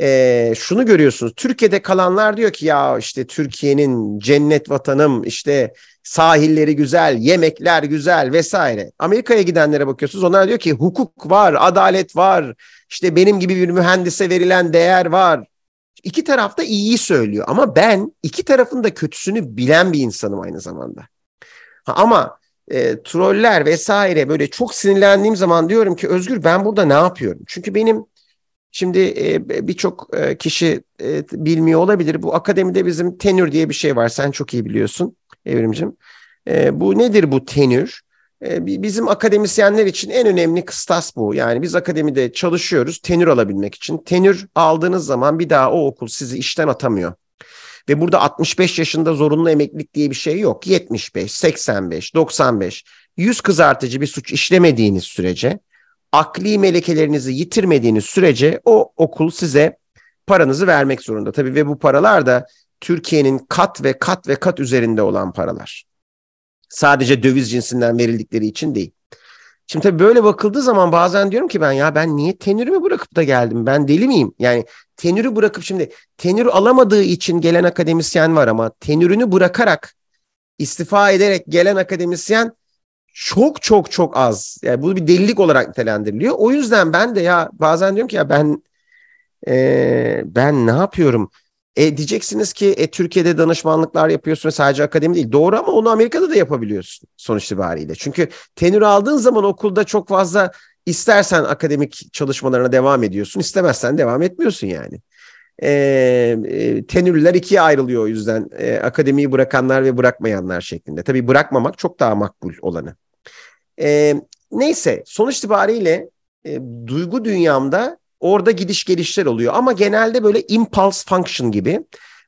e, şunu görüyorsunuz. Türkiye'de kalanlar diyor ki ya işte Türkiye'nin cennet vatanım işte sahilleri güzel, yemekler güzel vesaire. Amerika'ya gidenlere bakıyorsunuz. Onlar diyor ki hukuk var, adalet var. işte benim gibi bir mühendise verilen değer var. İki taraf da iyiyi söylüyor ama ben iki tarafın da kötüsünü bilen bir insanım aynı zamanda. Ha, ama e, troller vesaire böyle çok sinirlendiğim zaman diyorum ki Özgür ben burada ne yapıyorum? Çünkü benim Şimdi e, birçok e, kişi e, bilmiyor olabilir. Bu akademide bizim tenür diye bir şey var. Sen çok iyi biliyorsun Evrimcim. Bu nedir bu tenür? Bizim akademisyenler için en önemli kıstas bu. Yani biz akademide çalışıyoruz tenür alabilmek için. Tenür aldığınız zaman bir daha o okul sizi işten atamıyor. Ve burada 65 yaşında zorunlu emeklilik diye bir şey yok. 75, 85, 95, yüz kızartıcı bir suç işlemediğiniz sürece, akli melekelerinizi yitirmediğiniz sürece o okul size paranızı vermek zorunda. Tabii ve bu paralar da Türkiye'nin kat ve kat ve kat üzerinde olan paralar. Sadece döviz cinsinden verildikleri için değil. Şimdi tabii böyle bakıldığı zaman bazen diyorum ki ben ya ben niye tenürümü bırakıp da geldim? Ben deli miyim? Yani tenürü bırakıp şimdi tenür alamadığı için gelen akademisyen var ama tenürünü bırakarak istifa ederek gelen akademisyen çok çok çok az. Yani bu bir delilik olarak nitelendiriliyor. O yüzden ben de ya bazen diyorum ki ya ben e, ben ne yapıyorum? E, diyeceksiniz ki e, Türkiye'de danışmanlıklar yapıyorsun sadece akademi değil. Doğru ama onu Amerika'da da yapabiliyorsun sonuç itibariyle. Çünkü tenür aldığın zaman okulda çok fazla istersen akademik çalışmalarına devam ediyorsun. istemezsen devam etmiyorsun yani. E, e, tenürler ikiye ayrılıyor o yüzden. E, akademiyi bırakanlar ve bırakmayanlar şeklinde. Tabii bırakmamak çok daha makbul olanı. E, neyse sonuç itibariyle e, duygu dünyamda Orada gidiş gelişler oluyor ama genelde böyle impulse function gibi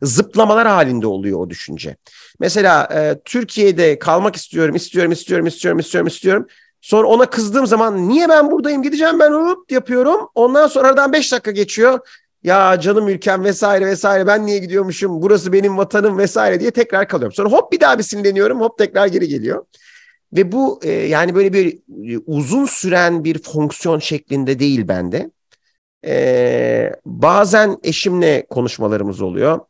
zıplamalar halinde oluyor o düşünce. Mesela e, Türkiye'de kalmak istiyorum, istiyorum, istiyorum, istiyorum, istiyorum, istiyorum. Sonra ona kızdığım zaman niye ben buradayım gideceğim ben hop yapıyorum. Ondan sonra aradan 5 dakika geçiyor. Ya canım ülkem vesaire vesaire ben niye gidiyormuşum burası benim vatanım vesaire diye tekrar kalıyorum. Sonra hop bir daha bir sinirleniyorum hop tekrar geri geliyor. Ve bu e, yani böyle bir e, uzun süren bir fonksiyon şeklinde değil bende. Ee, bazen eşimle konuşmalarımız oluyor.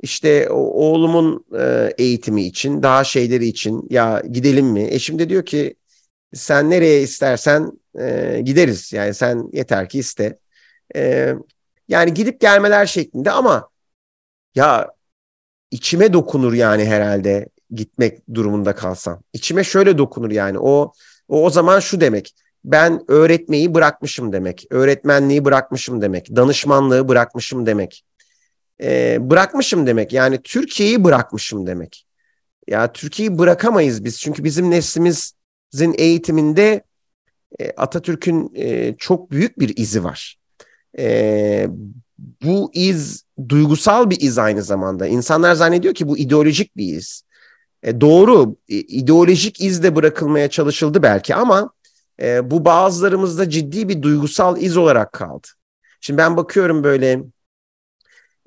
İşte oğlumun e, eğitimi için, daha şeyleri için ya gidelim mi? Eşim de diyor ki sen nereye istersen e, gideriz. Yani sen yeter ki iste. E, yani gidip gelmeler şeklinde ama ya içime dokunur yani herhalde gitmek durumunda kalsam. İçime şöyle dokunur yani o o, o zaman şu demek ben öğretmeyi bırakmışım demek, öğretmenliği bırakmışım demek, danışmanlığı bırakmışım demek, e, bırakmışım demek. Yani Türkiye'yi bırakmışım demek. Ya Türkiye'yi bırakamayız biz çünkü bizim neslimizin eğitiminde e, Atatürk'ün e, çok büyük bir izi var. E, bu iz duygusal bir iz aynı zamanda. İnsanlar zannediyor ki bu ideolojik bir iz. E, doğru, ideolojik iz de bırakılmaya çalışıldı belki ama e, bu bazılarımızda ciddi bir duygusal iz olarak kaldı. Şimdi ben bakıyorum böyle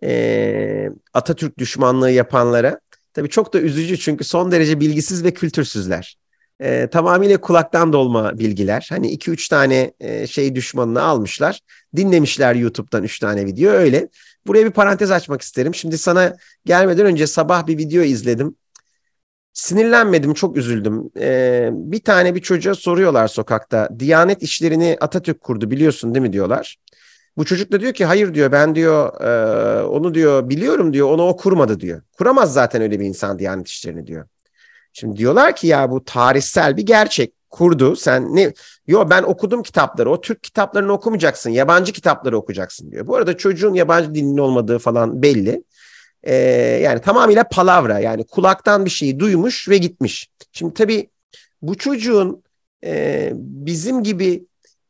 e, Atatürk düşmanlığı yapanlara. Tabii çok da üzücü çünkü son derece bilgisiz ve kültürsüzler. E, tamamıyla kulaktan dolma bilgiler. Hani 2-3 tane e, şey düşmanını almışlar. Dinlemişler YouTube'dan 3 tane video öyle. Buraya bir parantez açmak isterim. Şimdi sana gelmeden önce sabah bir video izledim. Sinirlenmedim, çok üzüldüm. Ee, bir tane bir çocuğa soruyorlar sokakta. Diyanet işlerini Atatürk kurdu biliyorsun değil mi diyorlar. Bu çocuk da diyor ki hayır diyor ben diyor e, onu diyor biliyorum diyor onu o kurmadı diyor. Kuramaz zaten öyle bir insan Diyanet işlerini diyor. Şimdi diyorlar ki ya bu tarihsel bir gerçek kurdu. Sen ne? Yo ben okudum kitapları. O Türk kitaplarını okumayacaksın. Yabancı kitapları okuyacaksın diyor. Bu arada çocuğun yabancı dilinin olmadığı falan belli. E, yani tamamıyla palavra yani kulaktan bir şeyi duymuş ve gitmiş. Şimdi tabii bu çocuğun e, bizim gibi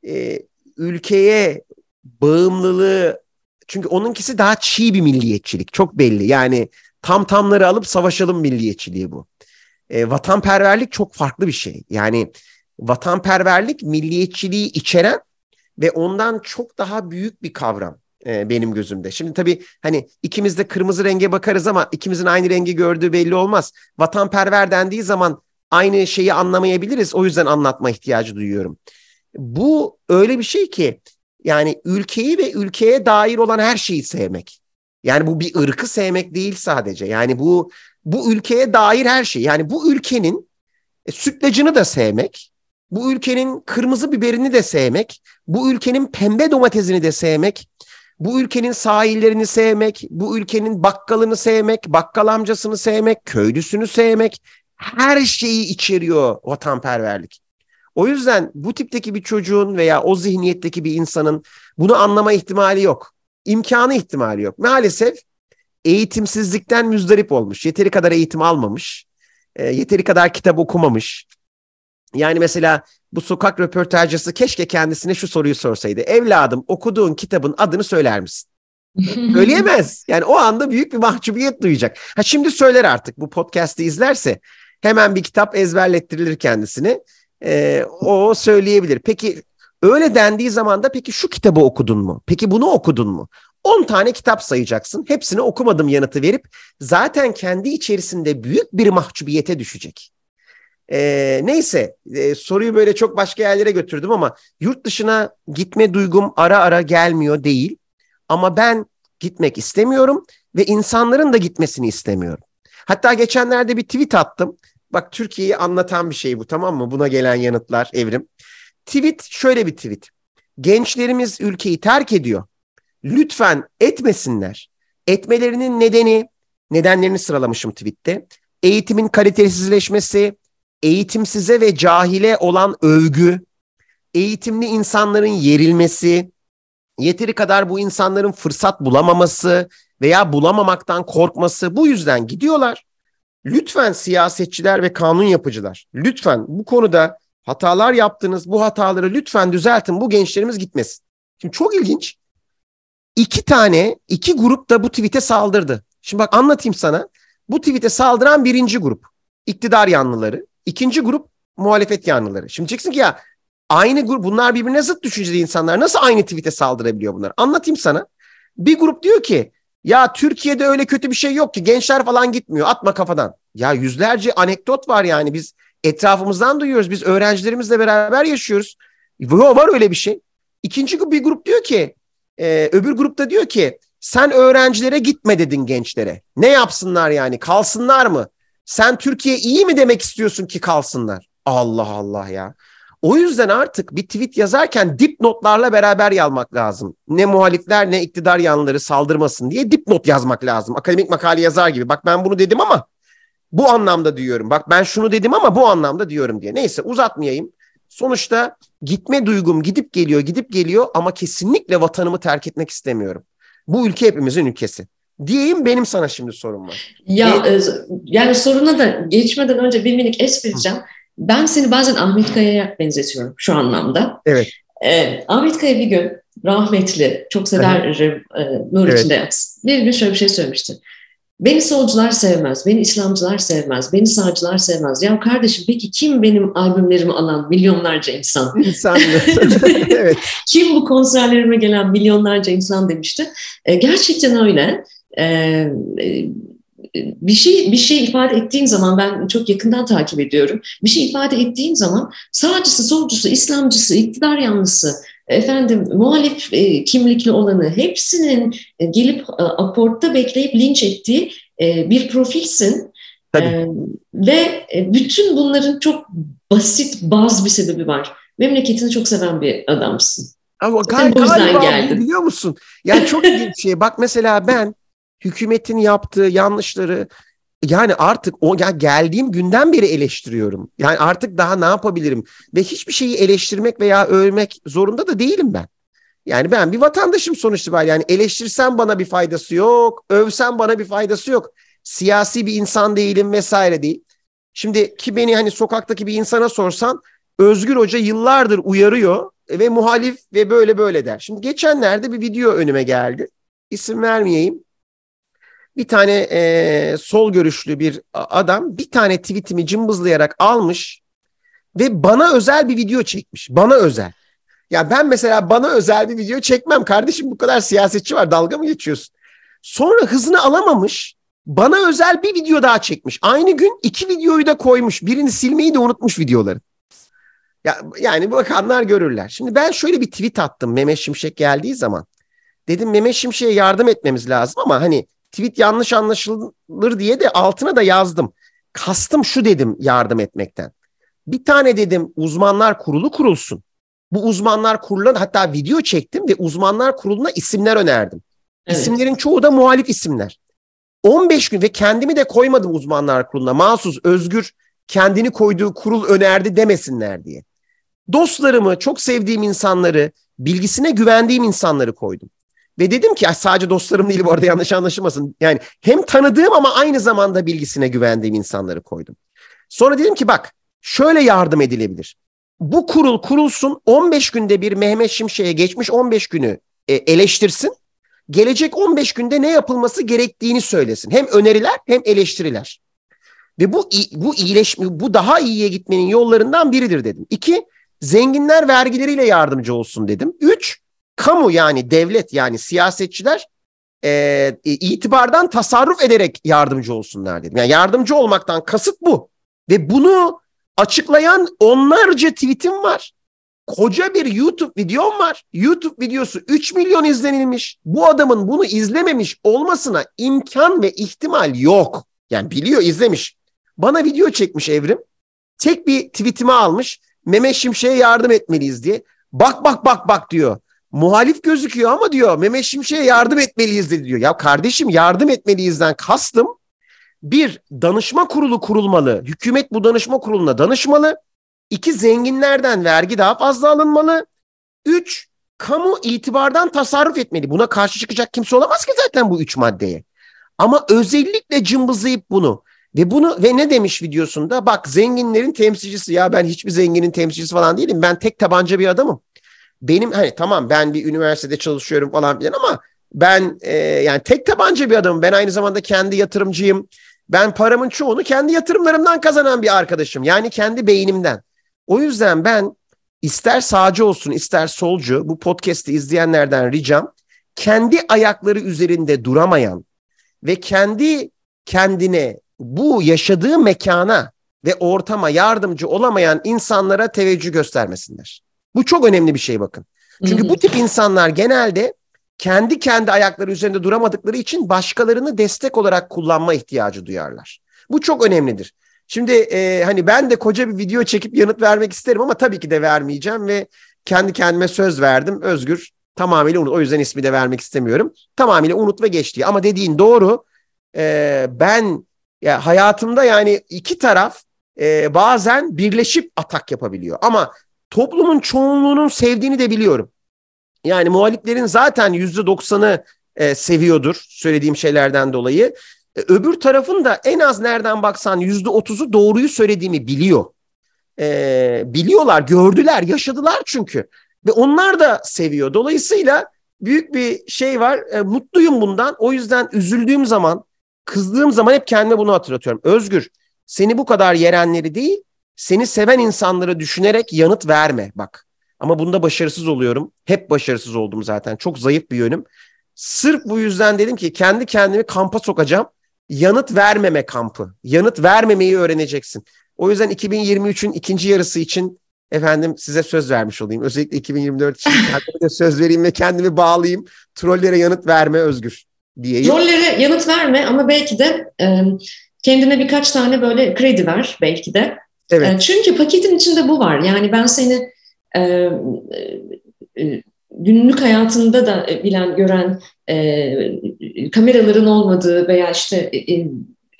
e, ülkeye bağımlılığı çünkü onunkisi daha çiğ bir milliyetçilik çok belli. Yani tam tamları alıp savaşalım milliyetçiliği bu. E, vatanperverlik çok farklı bir şey. Yani vatanperverlik milliyetçiliği içeren ve ondan çok daha büyük bir kavram e, benim gözümde. Şimdi tabii hani ikimiz de kırmızı renge bakarız ama ikimizin aynı rengi gördüğü belli olmaz. Vatanperver dendiği zaman aynı şeyi anlamayabiliriz. O yüzden anlatma ihtiyacı duyuyorum. Bu öyle bir şey ki yani ülkeyi ve ülkeye dair olan her şeyi sevmek. Yani bu bir ırkı sevmek değil sadece. Yani bu bu ülkeye dair her şey. Yani bu ülkenin e, sütlacını da sevmek, bu ülkenin kırmızı biberini de sevmek, bu ülkenin pembe domatesini de sevmek, bu ülkenin sahillerini sevmek, bu ülkenin bakkalını sevmek, bakkal amcasını sevmek, köylüsünü sevmek her şeyi içeriyor vatanperverlik. O yüzden bu tipteki bir çocuğun veya o zihniyetteki bir insanın bunu anlama ihtimali yok. İmkanı ihtimali yok. Maalesef eğitimsizlikten müzdarip olmuş. Yeteri kadar eğitim almamış. E, yeteri kadar kitap okumamış. Yani mesela bu sokak röportajcısı keşke kendisine şu soruyu sorsaydı. Evladım okuduğun kitabın adını söyler misin? Söyleyemez. Yani o anda büyük bir mahcubiyet duyacak. Ha şimdi söyler artık bu podcast'i izlerse hemen bir kitap ezberlettirilir kendisine. Ee, o söyleyebilir. Peki öyle dendiği zaman da peki şu kitabı okudun mu? Peki bunu okudun mu? 10 tane kitap sayacaksın. Hepsini okumadım yanıtı verip zaten kendi içerisinde büyük bir mahcubiyete düşecek. Ee, neyse e, soruyu böyle çok başka yerlere götürdüm ama yurt dışına gitme duygum ara ara gelmiyor değil. Ama ben gitmek istemiyorum ve insanların da gitmesini istemiyorum. Hatta geçenlerde bir tweet attım. Bak Türkiye'yi anlatan bir şey bu tamam mı? Buna gelen yanıtlar evrim. Tweet şöyle bir tweet. Gençlerimiz ülkeyi terk ediyor. Lütfen etmesinler. Etmelerinin nedeni, nedenlerini sıralamışım tweette. Eğitimin kalitesizleşmesi, eğitimsize ve cahile olan övgü, eğitimli insanların yerilmesi, yeteri kadar bu insanların fırsat bulamaması veya bulamamaktan korkması bu yüzden gidiyorlar. Lütfen siyasetçiler ve kanun yapıcılar, lütfen bu konuda hatalar yaptınız, bu hataları lütfen düzeltin, bu gençlerimiz gitmesin. Şimdi çok ilginç. İki tane, iki grup da bu tweet'e saldırdı. Şimdi bak anlatayım sana. Bu tweet'e saldıran birinci grup. iktidar yanlıları. İkinci grup muhalefet yanlıları. Şimdi diyeceksin ki ya aynı grup bunlar birbirine zıt düşünceli insanlar. Nasıl aynı tweet'e saldırabiliyor bunlar? Anlatayım sana. Bir grup diyor ki ya Türkiye'de öyle kötü bir şey yok ki gençler falan gitmiyor atma kafadan. Ya yüzlerce anekdot var yani biz etrafımızdan duyuyoruz. Biz öğrencilerimizle beraber yaşıyoruz. Var öyle bir şey. İkinci bir grup diyor ki e, öbür grupta diyor ki sen öğrencilere gitme dedin gençlere. Ne yapsınlar yani kalsınlar mı? Sen Türkiye iyi mi demek istiyorsun ki kalsınlar? Allah Allah ya. O yüzden artık bir tweet yazarken dipnotlarla beraber yazmak lazım. Ne muhalifler ne iktidar yanları saldırmasın diye dipnot yazmak lazım. Akademik makale yazar gibi. Bak ben bunu dedim ama bu anlamda diyorum. Bak ben şunu dedim ama bu anlamda diyorum diye. Neyse uzatmayayım. Sonuçta gitme duygum gidip geliyor gidip geliyor ama kesinlikle vatanımı terk etmek istemiyorum. Bu ülke hepimizin ülkesi diyeyim benim sana şimdi sorum var. Ya e, yani soruna da geçmeden önce bir minik es vereceğim. Ben seni bazen Ahmet Kaya'ya benzetiyorum şu anlamda. Evet. E, Ahmet Kaya bir gün rahmetli, çok sever e, nur evet. içinde yatsın. Bir gün şöyle bir şey söylemişti. Beni solcular sevmez, beni İslamcılar sevmez, beni sağcılar sevmez. Ya kardeşim peki kim benim albümlerimi alan milyonlarca insan? İnsan. evet. Kim bu konserlerime gelen milyonlarca insan demişti. E, gerçekten öyle. Ee, e, bir şey bir şey ifade ettiğin zaman ben çok yakından takip ediyorum. Bir şey ifade ettiğin zaman sağcısı, solcusu, İslamcısı, iktidar yanlısı, efendim muhalif e, kimlikli olanı hepsinin e, gelip e, aportta bekleyip linç ettiği e, bir profilsin. E, ve e, bütün bunların çok basit, baz bir sebebi var. Memleketini çok seven bir adamsın. Ama gal- galiba geldim. biliyor musun? Yani çok ilginç şey. Bak mesela ben hükümetin yaptığı yanlışları yani artık o ya geldiğim günden beri eleştiriyorum. Yani artık daha ne yapabilirim? Ve hiçbir şeyi eleştirmek veya övmek zorunda da değilim ben. Yani ben bir vatandaşım sonuçta var. Yani eleştirsem bana bir faydası yok, övsem bana bir faydası yok. Siyasi bir insan değilim vesaire değil. Şimdi ki beni hani sokaktaki bir insana sorsan Özgür Hoca yıllardır uyarıyor ve muhalif ve böyle böyle der. Şimdi geçenlerde bir video önüme geldi. İsim vermeyeyim bir tane e, sol görüşlü bir adam bir tane tweetimi cımbızlayarak almış ve bana özel bir video çekmiş. Bana özel. Ya ben mesela bana özel bir video çekmem. Kardeşim bu kadar siyasetçi var dalga mı geçiyorsun? Sonra hızını alamamış. Bana özel bir video daha çekmiş. Aynı gün iki videoyu da koymuş. Birini silmeyi de unutmuş videoları. Ya, yani bakanlar görürler. Şimdi ben şöyle bir tweet attım Mehmet Şimşek geldiği zaman. Dedim Mehmet Şimşek'e yardım etmemiz lazım ama hani tweet yanlış anlaşılır diye de altına da yazdım. Kastım şu dedim yardım etmekten. Bir tane dedim uzmanlar kurulu kurulsun. Bu uzmanlar kuruluna hatta video çektim ve uzmanlar kuruluna isimler önerdim. Evet. İsimlerin çoğu da muhalif isimler. 15 gün ve kendimi de koymadım uzmanlar kuruluna. Mahsus, Özgür kendini koyduğu kurul önerdi demesinler diye. Dostlarımı, çok sevdiğim insanları, bilgisine güvendiğim insanları koydum. Ve dedim ki sadece dostlarım değil bu arada yanlış anlaşılmasın. Yani hem tanıdığım ama aynı zamanda bilgisine güvendiğim insanları koydum. Sonra dedim ki bak şöyle yardım edilebilir. Bu kurul kurulsun 15 günde bir Mehmet Şimşek'e geçmiş 15 günü e, eleştirsin. Gelecek 15 günde ne yapılması gerektiğini söylesin. Hem öneriler hem eleştiriler. Ve bu bu iyileşme bu daha iyiye gitmenin yollarından biridir dedim. İki, zenginler vergileriyle yardımcı olsun dedim. Üç, kamu yani devlet yani siyasetçiler e, itibardan tasarruf ederek yardımcı olsunlar dedim. Yani yardımcı olmaktan kasıt bu. Ve bunu açıklayan onlarca tweetim var. Koca bir YouTube videom var. YouTube videosu 3 milyon izlenilmiş. Bu adamın bunu izlememiş olmasına imkan ve ihtimal yok. Yani biliyor izlemiş. Bana video çekmiş Evrim. Tek bir tweetimi almış. Mehmet Şimşek'e yardım etmeliyiz diye. Bak bak bak bak diyor. Muhalif gözüküyor ama diyor Mehmet Şimşek'e yardım etmeliyiz de diyor. Ya kardeşim yardım etmeliyizden kastım bir danışma kurulu kurulmalı. Hükümet bu danışma kuruluna danışmalı. İki zenginlerden vergi daha fazla alınmalı. Üç kamu itibardan tasarruf etmeli. Buna karşı çıkacak kimse olamaz ki zaten bu üç maddeye. Ama özellikle cımbızlayıp bunu ve bunu ve ne demiş videosunda? Bak zenginlerin temsilcisi ya ben hiçbir zenginin temsilcisi falan değilim. Ben tek tabanca bir adamım. Benim hani tamam ben bir üniversitede çalışıyorum falan filan ama ben e, yani tek tabanca bir adamım. Ben aynı zamanda kendi yatırımcıyım. Ben paramın çoğunu kendi yatırımlarımdan kazanan bir arkadaşım. Yani kendi beynimden. O yüzden ben ister sağcı olsun ister solcu bu podcast'i izleyenlerden ricam kendi ayakları üzerinde duramayan ve kendi kendine bu yaşadığı mekana ve ortama yardımcı olamayan insanlara teveccüh göstermesinler. Bu çok önemli bir şey bakın. Çünkü bu tip insanlar genelde kendi kendi ayakları üzerinde duramadıkları için başkalarını destek olarak kullanma ihtiyacı duyarlar. Bu çok önemlidir. Şimdi e, hani ben de koca bir video çekip yanıt vermek isterim ama tabii ki de vermeyeceğim ve kendi kendime söz verdim. Özgür tamamıyla unut. O yüzden ismi de vermek istemiyorum. Tamamıyla unut ve geçti. Ama dediğin doğru. E, ben ya hayatımda yani iki taraf e, bazen birleşip atak yapabiliyor. Ama toplumun çoğunluğunun sevdiğini de biliyorum. Yani muhaliflerin zaten yüzde doksanı e, seviyordur söylediğim şeylerden dolayı. E, öbür tarafın da en az nereden baksan yüzde otuzu doğruyu söylediğimi biliyor. E, biliyorlar, gördüler, yaşadılar çünkü. Ve onlar da seviyor. Dolayısıyla büyük bir şey var. E, mutluyum bundan. O yüzden üzüldüğüm zaman, kızdığım zaman hep kendime bunu hatırlatıyorum. Özgür, seni bu kadar yerenleri değil, seni seven insanları düşünerek yanıt verme bak. Ama bunda başarısız oluyorum. Hep başarısız oldum zaten. Çok zayıf bir yönüm. Sırf bu yüzden dedim ki kendi kendimi kampa sokacağım. Yanıt vermeme kampı. Yanıt vermemeyi öğreneceksin. O yüzden 2023'ün ikinci yarısı için efendim size söz vermiş olayım. Özellikle 2024 için kendime de söz vereyim ve kendimi bağlayayım. Trollere yanıt verme özgür diyeyim. Trollere yanıt verme ama belki de e, kendine birkaç tane böyle kredi ver belki de. Evet. E, çünkü paketin içinde bu var. Yani ben seni e, e, günlük hayatında da bilen, gören e, kameraların olmadığı veya işte e,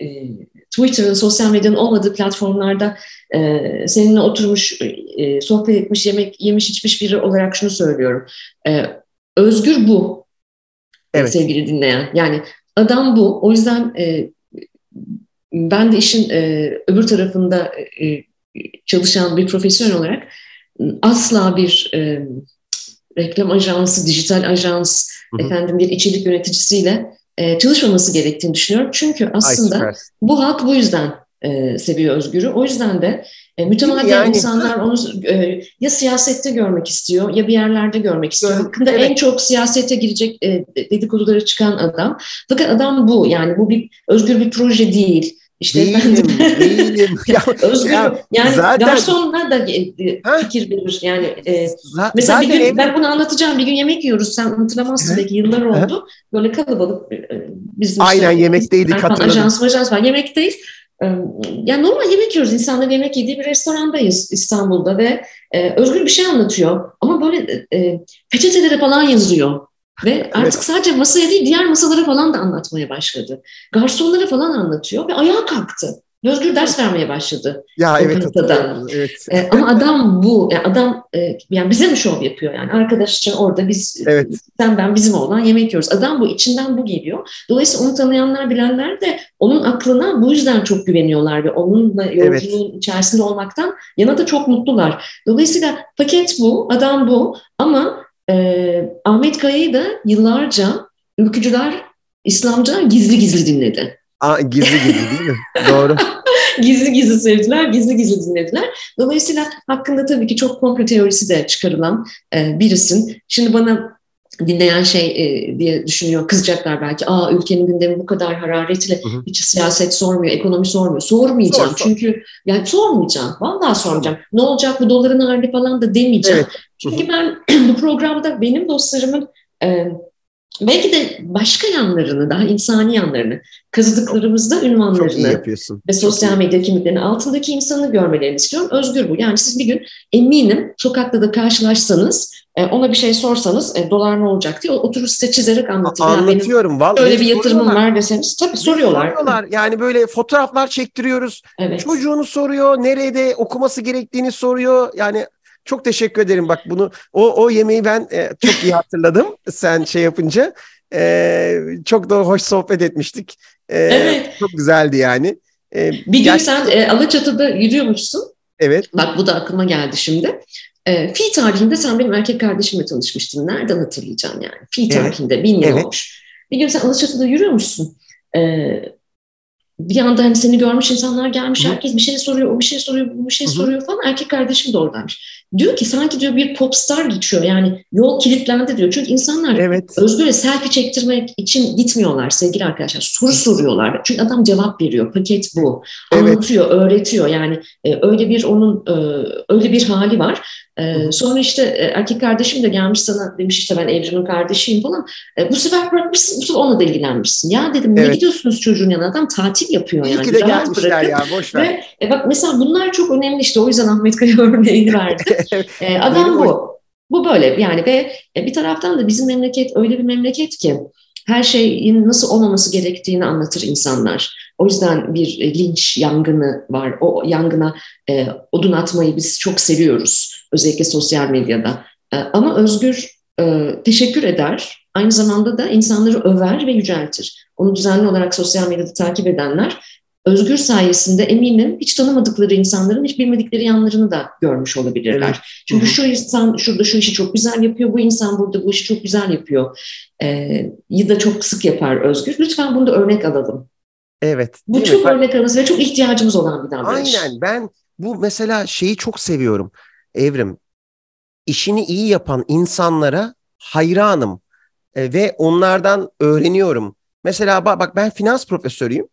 e, Twitter'ın, sosyal medyanın olmadığı platformlarda e, seninle oturmuş, e, sohbet etmiş, yemek yemiş içmiş biri olarak şunu söylüyorum. E, özgür bu evet. sevgili dinleyen. Yani adam bu. O yüzden e, ben de işin e, öbür tarafında e, çalışan bir profesyonel olarak asla bir e, reklam ajansı, dijital ajans, hı hı. efendim bir içerik yöneticisiyle e, çalışmaması gerektiğini düşünüyorum. Çünkü aslında bu halk bu yüzden e, seviyor Özgür'ü. O yüzden de e, mütemadiyen yani, insanlar onu e, ya siyasette görmek istiyor ya bir yerlerde görmek istiyor. Hakkında evet. en çok siyasete girecek e, dedikoduları çıkan adam. Fakat adam bu yani bu bir özgür bir proje değil. İşte değilim, değilim. Ya, Özgür, ya, yani zaten, garsonlar da e, e, fikir verir. Yani e, mesela bir gün, ev... ben bunu anlatacağım. Bir gün yemek yiyoruz. Sen hatırlamazsın belki yıllar oldu. Böyle kalabalık e, bizim Aynen işte, yemekteydik hatırladım. Ajans ajans var. Yemekteyiz. Yani normal yemek yiyoruz. İnsanlar yemek yediği bir restorandayız İstanbul'da ve e, Özgür bir şey anlatıyor. Ama böyle e, peçetelere falan yazıyor. Ve artık evet. sadece masaya değil diğer masalara falan da anlatmaya başladı. Garsonlara falan anlatıyor ve ayağa kalktı. Özgür ders vermeye başladı. Ya evet, evet. Ee, ama adam bu, yani adam e, yani bize mi şov yapıyor yani arkadaşça orada biz evet. sen ben bizim olan yemek yiyoruz. Adam bu içinden bu geliyor. Dolayısıyla onu tanıyanlar bilenler de onun aklına bu yüzden çok güveniyorlar ve onunla yolculuğun evet. içerisinde olmaktan yana da çok mutlular. Dolayısıyla paket bu, adam bu ama e, Ahmet Kaya'yı da yıllarca ülkücüler, İslamcılar gizli gizli dinledi. Aa, gizli gizli değil mi? Doğru. gizli gizli sevdiler, gizli gizli dinlediler. Dolayısıyla hakkında tabii ki çok komplo teorisi de çıkarılan e, birisin. Şimdi bana dinleyen şey e, diye düşünüyor, kızacaklar belki. Aa ülkenin gündemi bu kadar hararetli, hı hı. hiç siyaset sormuyor, ekonomi sormuyor. Sormayacağım sor, sor. çünkü yani sormayacağım, vallahi sormayacağım. Ne olacak bu doların hali falan da demeyeceğim. Evet. Çünkü ben bu programda benim dostlarımın e, belki de başka yanlarını, daha insani yanlarını, kazıdıklarımızda ünvanlarını ve sosyal medya kimliklerinin altındaki insanı görmelerini istiyorum. Özgür bu. Yani siz bir gün eminim sokakta da karşılaşsanız e, ona bir şey sorsanız e, dolar ne olacak diye oturur size çizerek anlatır. Anlatıyorum. Yani öyle bir yatırımım var deseniz tabii soruyorlar. Soruyorlar. Yani böyle fotoğraflar çektiriyoruz. Evet. Çocuğunu soruyor. Nerede okuması gerektiğini soruyor. Yani çok teşekkür ederim. Bak bunu o o yemeği ben e, çok iyi hatırladım. sen şey yapınca e, çok da hoş sohbet etmiştik. E, evet. Çok güzeldi yani. E, bir gün gerçekten... sen e, Alaçatı'da yürüyormuşsun. Evet. Bak bu da aklıma geldi şimdi. E, fi tarihinde sen benim erkek kardeşimle tanışmıştın. Nereden hatırlayacağım yani? Fi tarihinde evet. bin yıl evet. olmuş. Bir gün sen Alaçatı'da yürüyormuşsun. E, bir anda hani seni görmüş insanlar gelmiş, herkes bir şey soruyor, o bir şey soruyor, bu bir şey soruyor falan. Erkek kardeşim de oradaymış. Diyor ki sanki diyor bir popstar geçiyor yani yol kilitlendi diyor. Çünkü insanlar evet. Özgür'e selfie çektirmek için gitmiyorlar sevgili arkadaşlar. Soru soruyorlar. Çünkü adam cevap veriyor. Paket bu. Anlatıyor, evet. öğretiyor. Yani e, öyle bir onun e, öyle bir hali var. Ee, sonra işte e, erkek kardeşim de gelmiş sana demiş işte ben Evren'in kardeşiyim falan. E, bu sefer bırakmışsın, bu sefer onunla da ilgilenmişsin. Ya dedim evet. ne gidiyorsunuz çocuğun yanına adam tatil yapıyor yani. İyi ki de gelmişler ya boş ver. Ve, e, bak mesela bunlar çok önemli işte o yüzden Ahmet Kaya örneğini verdi. e, adam bu. Bu böyle yani ve e, bir taraftan da bizim memleket öyle bir memleket ki her şeyin nasıl olmaması gerektiğini anlatır insanlar. O yüzden bir e, linç yangını var. O yangına e, odun atmayı biz çok seviyoruz. Özellikle sosyal medyada. E, ama Özgür e, teşekkür eder. Aynı zamanda da insanları över ve yüceltir. Onu düzenli olarak sosyal medyada takip edenler Özgür sayesinde eminim hiç tanımadıkları insanların hiç bilmedikleri yanlarını da görmüş olabilirler. Evet. Çünkü şu insan şurada şu işi çok güzel yapıyor, bu insan burada bu işi çok güzel yapıyor. Ee, ya da çok sık yapar Özgür. Lütfen bunu da örnek alalım. Evet. Bu çok mi? örnek alınız ve çok ihtiyacımız olan bir davranış. Aynen ben bu mesela şeyi çok seviyorum Evrim. İşini iyi yapan insanlara hayranım e, ve onlardan öğreniyorum. Mesela bak, ben finans profesörüyüm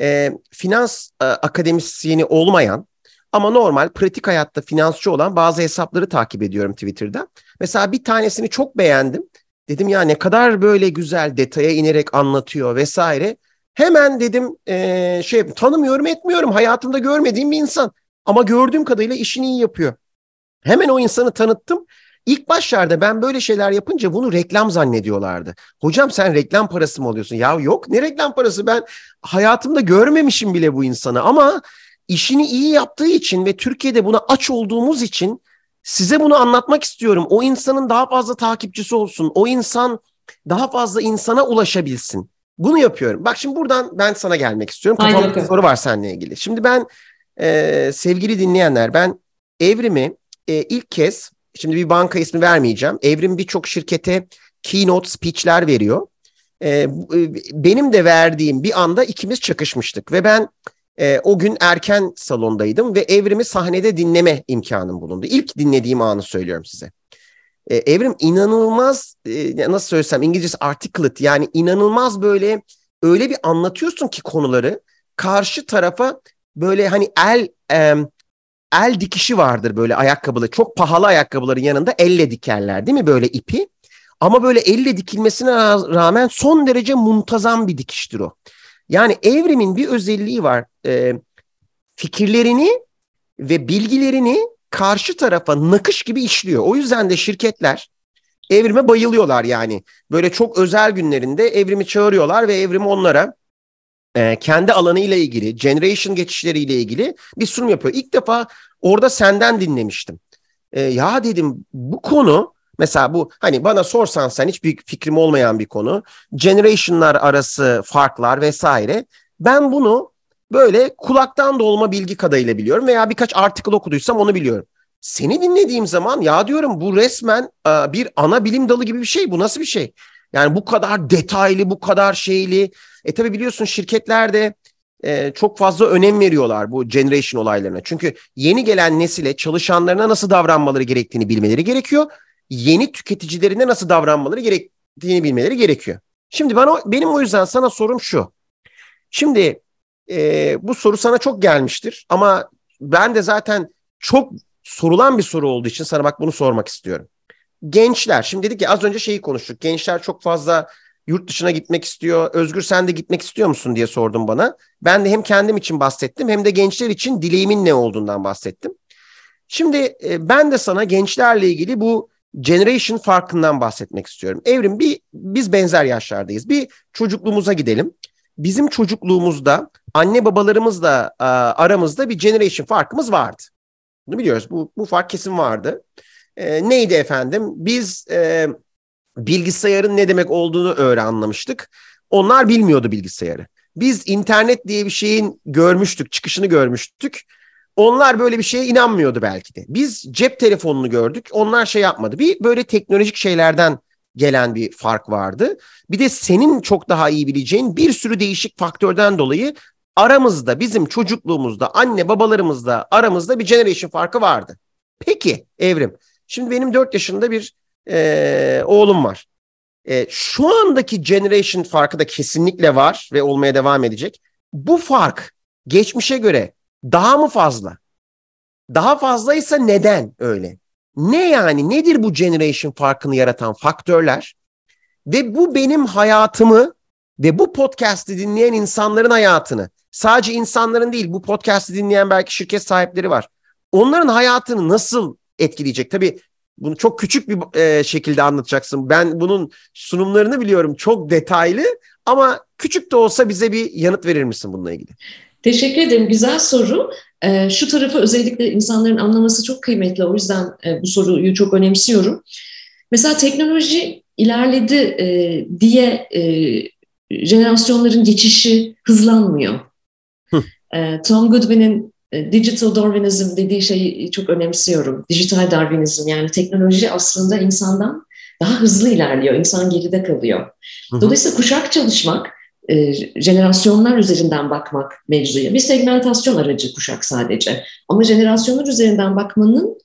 e, finans e, akademisyeni olmayan ama normal pratik hayatta finansçı olan bazı hesapları takip ediyorum Twitter'da. Mesela bir tanesini çok beğendim. Dedim ya ne kadar böyle güzel detaya inerek anlatıyor vesaire. Hemen dedim e, şey tanımıyorum etmiyorum hayatımda görmediğim bir insan. Ama gördüğüm kadarıyla işini iyi yapıyor. Hemen o insanı tanıttım. İlk başlarda ben böyle şeyler yapınca bunu reklam zannediyorlardı. Hocam sen reklam parası mı alıyorsun? Ya yok ne reklam parası ben hayatımda görmemişim bile bu insanı ama işini iyi yaptığı için ve Türkiye'de buna aç olduğumuz için size bunu anlatmak istiyorum. O insanın daha fazla takipçisi olsun. O insan daha fazla insana ulaşabilsin. Bunu yapıyorum. Bak şimdi buradan ben sana gelmek istiyorum. Kafamda bir soru var seninle ilgili. Şimdi ben e, sevgili dinleyenler ben evrimi e, ilk kez şimdi bir banka ismi vermeyeceğim. Evrim birçok şirkete keynote speech'ler veriyor. E, benim de verdiğim bir anda ikimiz çakışmıştık ve ben e, o gün erken salondaydım ve Evrim'i sahnede dinleme imkanım bulundu. İlk dinlediğim anı söylüyorum size. E, Evrim inanılmaz e, nasıl söylesem İngilizcesi articulate yani inanılmaz böyle öyle bir anlatıyorsun ki konuları karşı tarafa böyle hani el e, el dikişi vardır böyle ayakkabılı. Çok pahalı ayakkabıların yanında elle dikerler değil mi böyle ipi? Ama böyle elle dikilmesine rağmen son derece muntazam bir dikiştir o. Yani evrimin bir özelliği var. E, fikirlerini ve bilgilerini karşı tarafa nakış gibi işliyor. O yüzden de şirketler evrime bayılıyorlar yani. Böyle çok özel günlerinde evrimi çağırıyorlar ve evrimi onlara e, kendi alanıyla ilgili, generation geçişleriyle ilgili bir sunum yapıyor. İlk defa orada senden dinlemiştim. E, ya dedim bu konu mesela bu hani bana sorsan sen hiçbir fikrim olmayan bir konu. Generation'lar arası farklar vesaire. Ben bunu böyle kulaktan dolma bilgi kadarıyla biliyorum veya birkaç artikel okuduysam onu biliyorum. Seni dinlediğim zaman ya diyorum bu resmen bir ana bilim dalı gibi bir şey. Bu nasıl bir şey? Yani bu kadar detaylı, bu kadar şeyli. E tabi biliyorsun şirketlerde e, çok fazla önem veriyorlar bu generation olaylarına. Çünkü yeni gelen nesile çalışanlarına nasıl davranmaları gerektiğini bilmeleri gerekiyor. Yeni tüketicilerine nasıl davranmaları gerektiğini bilmeleri gerekiyor. Şimdi bana benim o yüzden sana sorum şu. Şimdi e, bu soru sana çok gelmiştir ama ben de zaten çok sorulan bir soru olduğu için sana bak bunu sormak istiyorum. Gençler, şimdi dedik ya az önce şeyi konuştuk. Gençler çok fazla yurt dışına gitmek istiyor. Özgür sen de gitmek istiyor musun diye sordum bana. Ben de hem kendim için bahsettim hem de gençler için dileğimin ne olduğundan bahsettim. Şimdi e, ben de sana gençlerle ilgili bu generation farkından bahsetmek istiyorum. Evrim bir biz benzer yaşlardayız. Bir çocukluğumuza gidelim. Bizim çocukluğumuzda anne babalarımızla aramızda bir generation farkımız vardı. Bunu biliyoruz. Bu, bu fark kesin vardı. E, neydi efendim? Biz e, bilgisayarın ne demek olduğunu öyle anlamıştık. Onlar bilmiyordu bilgisayarı. Biz internet diye bir şeyin görmüştük, çıkışını görmüştük. Onlar böyle bir şeye inanmıyordu belki de. Biz cep telefonunu gördük. Onlar şey yapmadı. Bir böyle teknolojik şeylerden gelen bir fark vardı. Bir de senin çok daha iyi bileceğin bir sürü değişik faktörden dolayı aramızda bizim çocukluğumuzda anne babalarımızda aramızda bir generation farkı vardı. Peki Evrim şimdi benim 4 yaşında bir e, oğlum var. E, şu andaki generation farkı da kesinlikle var ve olmaya devam edecek. Bu fark geçmişe göre daha mı fazla? Daha fazlaysa neden öyle? Ne yani nedir bu generation farkını yaratan faktörler? Ve bu benim hayatımı ve bu podcast'i dinleyen insanların hayatını sadece insanların değil bu podcast'i dinleyen belki şirket sahipleri var. Onların hayatını nasıl etkileyecek? Tabii bunu çok küçük bir e, şekilde anlatacaksın. Ben bunun sunumlarını biliyorum çok detaylı ama küçük de olsa bize bir yanıt verir misin bununla ilgili? Teşekkür ederim. Güzel soru. E, şu tarafı özellikle insanların anlaması çok kıymetli. O yüzden e, bu soruyu çok önemsiyorum. Mesela teknoloji ilerledi e, diye e, jenerasyonların geçişi hızlanmıyor. E, Tom Goodwin'in digital Darwinism dediği şeyi çok önemsiyorum. Dijital Darwinizm yani teknoloji aslında insandan daha hızlı ilerliyor. İnsan geride kalıyor. Dolayısıyla kuşak çalışmak, e, jenerasyonlar üzerinden bakmak mevzuya. Bir segmentasyon aracı kuşak sadece. Ama jenerasyonlar üzerinden bakmanın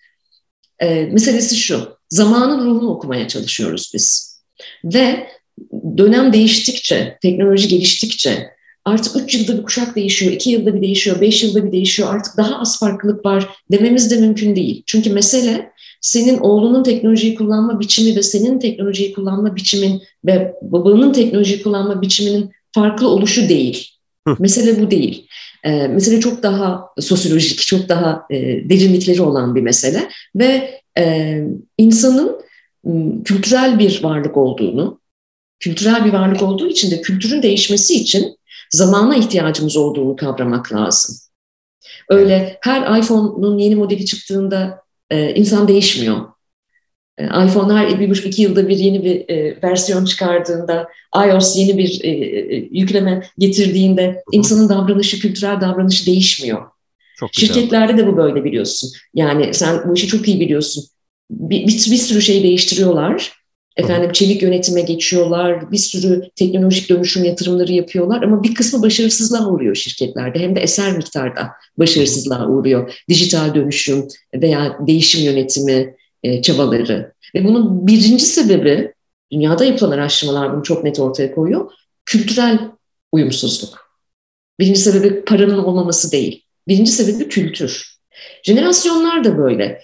e, meselesi şu. Zamanın ruhunu okumaya çalışıyoruz biz. Ve dönem değiştikçe, teknoloji geliştikçe, artık 3 yılda bir kuşak değişiyor, 2 yılda bir değişiyor, 5 yılda bir değişiyor. Artık daha az farklılık var dememiz de mümkün değil. Çünkü mesele senin oğlunun teknolojiyi kullanma biçimi ve senin teknolojiyi kullanma biçimin ve babanın teknolojiyi kullanma biçiminin farklı oluşu değil. Mesele bu değil. Ee, mesele çok daha sosyolojik, çok daha e, derinlikleri olan bir mesele ve e, insanın kültürel bir varlık olduğunu, kültürel bir varlık olduğu için de kültürün değişmesi için zamana ihtiyacımız olduğunu kavramak lazım. Öyle her iPhone'un yeni modeli çıktığında e, insan değişmiyor. E, iPhone her bir buçuk iki yılda bir yeni bir e, versiyon çıkardığında, iOS yeni bir e, e, yükleme getirdiğinde insanın davranışı, kültürel davranışı değişmiyor. Çok Şirketlerde de bu böyle biliyorsun. Yani sen bu işi çok iyi biliyorsun. Bir, bir, bir sürü şey değiştiriyorlar Efendim çevik yönetime geçiyorlar, bir sürü teknolojik dönüşüm yatırımları yapıyorlar ama bir kısmı başarısızlığa uğruyor şirketlerde. Hem de eser miktarda başarısızlığa uğruyor. Dijital dönüşüm veya değişim yönetimi e, çabaları. Ve bunun birinci sebebi, dünyada yapılan araştırmalar bunu çok net ortaya koyuyor, kültürel uyumsuzluk. Birinci sebebi paranın olmaması değil. Birinci sebebi kültür. Jenerasyonlar da böyle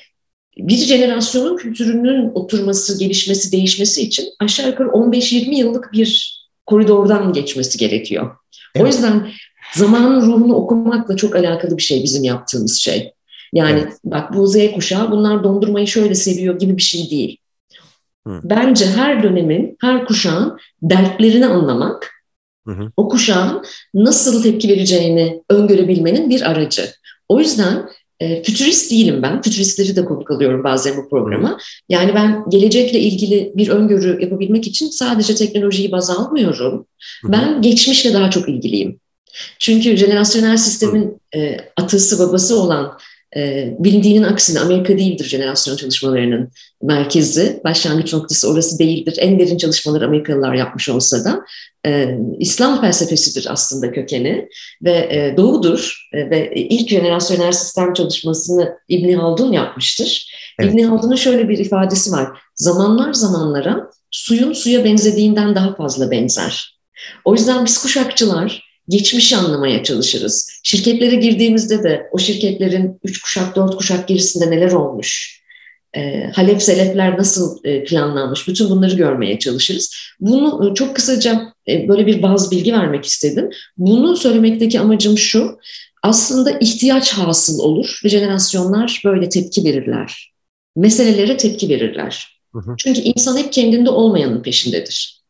bir jenerasyonun kültürünün oturması, gelişmesi, değişmesi için aşağı yukarı 15-20 yıllık bir koridordan geçmesi gerekiyor. Evet. O yüzden zamanın ruhunu okumakla çok alakalı bir şey bizim yaptığımız şey. Yani evet. bak bu Z kuşağı bunlar dondurmayı şöyle seviyor gibi bir şey değil. Hı. Bence her dönemin, her kuşağın dertlerini anlamak Hı hı. O kuşağın nasıl tepki vereceğini öngörebilmenin bir aracı. O yüzden e, fütürist değilim ben. Fütüristleri de konuk alıyorum bazen bu programa. Yani ben gelecekle ilgili bir öngörü yapabilmek için sadece teknolojiyi baz almıyorum. Ben geçmişle daha çok ilgiliyim. Çünkü jenerasyonel sistemin e, atası babası olan e, bilindiğinin aksine Amerika değildir jenerasyon çalışmalarının merkezi. Başlangıç noktası orası değildir. En derin çalışmaları Amerikalılar yapmış olsa da e, İslam felsefesidir aslında kökeni ve e, doğudur e, ve ilk jenerasyonel sistem çalışmasını İbni Haldun yapmıştır. Evet. İbni Haldun'un şöyle bir ifadesi var. Zamanlar zamanlara suyun suya benzediğinden daha fazla benzer. O yüzden biz kuşakçılar geçmişi anlamaya çalışırız. Şirketlere girdiğimizde de o şirketlerin üç kuşak, dört kuşak gerisinde neler olmuş, e, halep selepler nasıl e, planlanmış, bütün bunları görmeye çalışırız. Bunu e, çok kısaca e, böyle bir bazı bilgi vermek istedim. Bunu söylemekteki amacım şu, aslında ihtiyaç hasıl olur ve jenerasyonlar böyle tepki verirler. Meselelere tepki verirler. Hı hı. Çünkü insan hep kendinde olmayanın peşindedir.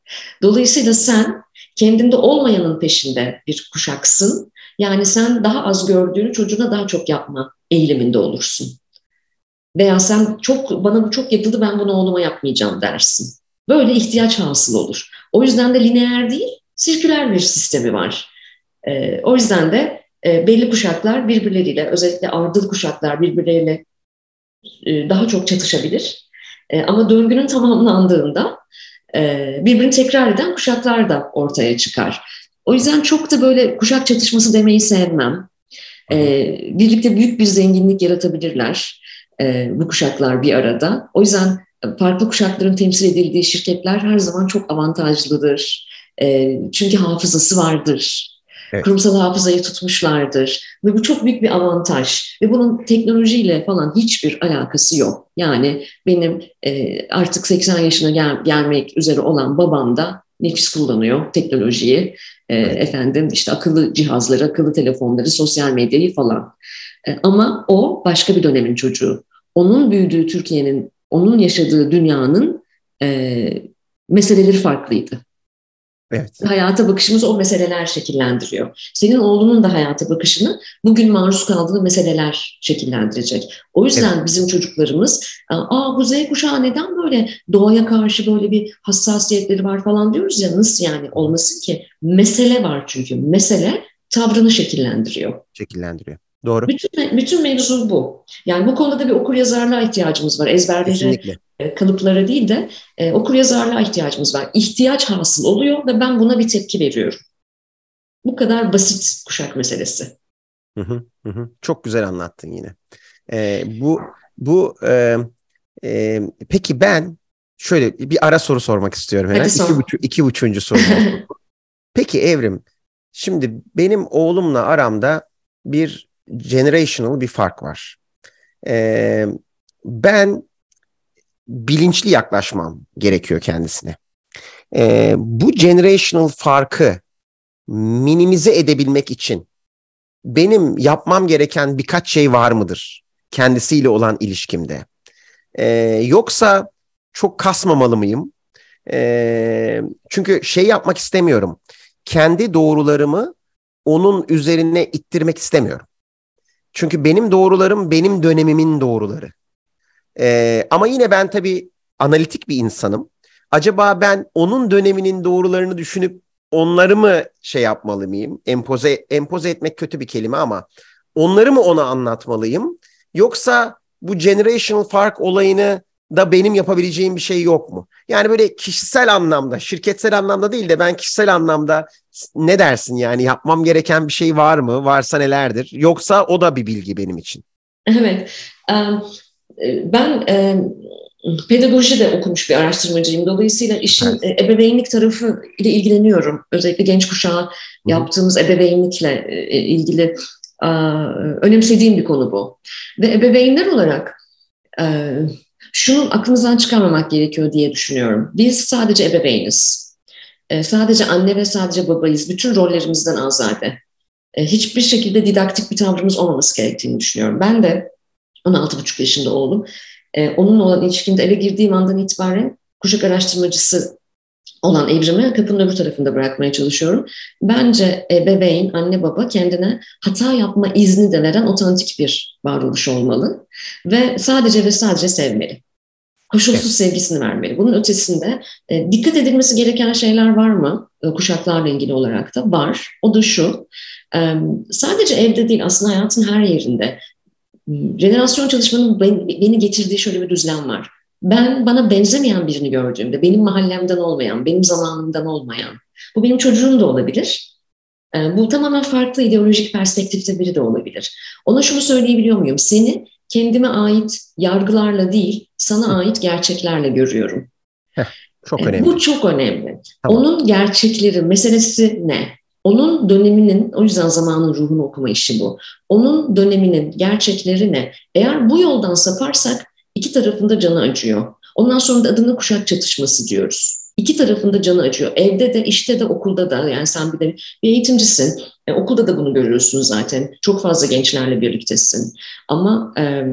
Dolayısıyla sen kendinde olmayanın peşinde bir kuşaksın. Yani sen daha az gördüğünü çocuğuna daha çok yapma eğiliminde olursun. Veya sen çok bana bu çok yapıldı ben bunu oğluma yapmayacağım dersin. Böyle ihtiyaç hasıl olur. O yüzden de lineer değil, sirküler bir sistemi var. E, o yüzden de e, belli kuşaklar birbirleriyle, özellikle ardıl kuşaklar birbirleriyle e, daha çok çatışabilir. E, ama döngünün tamamlandığında birbirini tekrar eden kuşaklar da ortaya çıkar. O yüzden çok da böyle kuşak çatışması demeyi sevmem. E, birlikte büyük bir zenginlik yaratabilirler e, bu kuşaklar bir arada. O yüzden farklı kuşakların temsil edildiği şirketler her zaman çok avantajlıdır. çünkü hafızası vardır. Evet. Kurumsal hafızayı tutmuşlardır ve bu çok büyük bir avantaj ve bunun teknolojiyle falan hiçbir alakası yok. Yani benim e, artık 80 yaşına gel, gelmek üzere olan babam da nefis kullanıyor teknolojiyi. E, efendim işte akıllı cihazları, akıllı telefonları, sosyal medyayı falan. E, ama o başka bir dönemin çocuğu. Onun büyüdüğü Türkiye'nin, onun yaşadığı dünyanın e, meseleleri farklıydı. Evet. Hayata bakışımız o meseleler şekillendiriyor. Senin oğlunun da hayata bakışını bugün maruz kaldığı meseleler şekillendirecek. O yüzden evet. bizim çocuklarımız, aa bu Z kuşağı neden böyle doğaya karşı böyle bir hassasiyetleri var falan diyoruz ya nasıl yani olmasın ki? Mesele var çünkü. Mesele tavrını şekillendiriyor. Şekillendiriyor. Doğru. Bütün, bütün mevzu bu. Yani bu konuda da bir okur yazarlığa ihtiyacımız var. Ezberleri Kesinlikle. E, kalıplara değil de e, okur yazarlığa ihtiyacımız var. İhtiyaç hasıl oluyor ve ben buna bir tepki veriyorum. Bu kadar basit kuşak meselesi. Hı hı, hı. Çok güzel anlattın yine. Ee, bu bu e, e, peki ben şöyle bir ara soru sormak istiyorum hemen. Hadi iki, buçu, iki buçuncu soru. peki Evrim, şimdi benim oğlumla aramda bir generational bir fark var. Ee, ben bilinçli yaklaşmam gerekiyor kendisine. Ee, bu generational farkı minimize edebilmek için benim yapmam gereken birkaç şey var mıdır kendisiyle olan ilişkimde? Ee, yoksa çok kasmamalı mıyım? Ee, çünkü şey yapmak istemiyorum. Kendi doğrularımı onun üzerine ittirmek istemiyorum. Çünkü benim doğrularım benim dönemimin doğruları. Ee, ama yine ben tabii analitik bir insanım. Acaba ben onun döneminin doğrularını düşünüp onları mı şey yapmalı mıyım? Empoze, empoze etmek kötü bir kelime ama onları mı ona anlatmalıyım? Yoksa bu generational fark olayını da benim yapabileceğim bir şey yok mu? Yani böyle kişisel anlamda, şirketsel anlamda değil de ben kişisel anlamda ne dersin yani yapmam gereken bir şey var mı? Varsa nelerdir? Yoksa o da bir bilgi benim için. Evet. Um, ben e, pedagoji de okumuş bir araştırmacıyım. Dolayısıyla işin evet. E, ebeveynlik tarafı ile ilgileniyorum. Özellikle genç kuşağa yaptığımız ebeveynlikle e, ilgili e, önemsediğim bir konu bu. Ve ebeveynler olarak e, şunu aklımızdan çıkarmamak gerekiyor diye düşünüyorum. Biz sadece ebeveyniz. E, sadece anne ve sadece babayız. Bütün rollerimizden azade. E, hiçbir şekilde didaktik bir tavrımız olmaması gerektiğini düşünüyorum. Ben de 16,5 yaşında oğlum. E, onunla olan ilişkimde eve girdiğim andan itibaren kuşak araştırmacısı olan evrimi kapının öbür tarafında bırakmaya çalışıyorum. Bence bebeğin, anne baba kendine hata yapma izni de veren otantik bir varoluş olmalı. Ve sadece ve sadece sevmeli. Koşulsuz sevgisini vermeli. Bunun ötesinde e, dikkat edilmesi gereken şeyler var mı? E, kuşaklarla ilgili olarak da var. O da şu, e, sadece evde değil aslında hayatın her yerinde. Jenerasyon çalışmanın beni getirdiği şöyle bir düzlem var ben bana benzemeyen birini gördüğümde, benim mahallemden olmayan, benim zamanımdan olmayan, bu benim çocuğum da olabilir. Ee, bu tamamen farklı ideolojik perspektifte biri de olabilir. Ona şunu söyleyebiliyor muyum? Seni kendime ait yargılarla değil, sana ait gerçeklerle görüyorum. Heh, çok ee, önemli. Bu çok önemli. Tamam. Onun gerçekleri, meselesi ne? Onun döneminin, o yüzden zamanın ruhunu okuma işi bu. Onun döneminin gerçekleri ne? Eğer bu yoldan saparsak İki tarafında canı acıyor. Ondan sonra da adına kuşak çatışması diyoruz. İki tarafında canı acıyor. Evde de, işte de, okulda da. Yani sen bir de bir eğitimcisin. E, okulda da bunu görüyorsun zaten. Çok fazla gençlerle birliktesin. Ama e,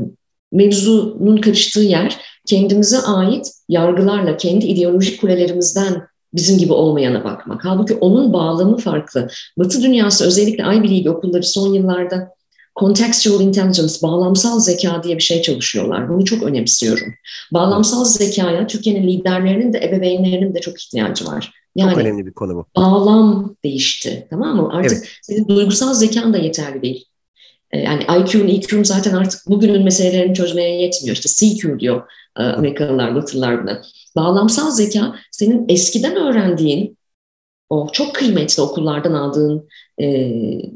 mevzunun karıştığı yer kendimize ait yargılarla, kendi ideolojik kulelerimizden bizim gibi olmayana bakmak. Halbuki onun bağlamı farklı. Batı dünyası özellikle Ivy League okulları son yıllarda contextual intelligence, bağlamsal zeka diye bir şey çalışıyorlar. Bunu çok önemsiyorum. Bağlamsal zekaya Türkiye'nin liderlerinin de ebeveynlerinin de çok ihtiyacı var. Yani çok önemli bir konu bu. Bağlam değişti tamam mı? Artık evet. senin duygusal zekan da yeterli değil. Ee, yani IQ'un, EQ'un zaten artık bugünün meselelerini çözmeye yetmiyor. İşte CQ diyor e, Amerikalılar, Batılılar buna. Bağlamsal zeka senin eskiden öğrendiğin o çok kıymetli okullardan aldığın e,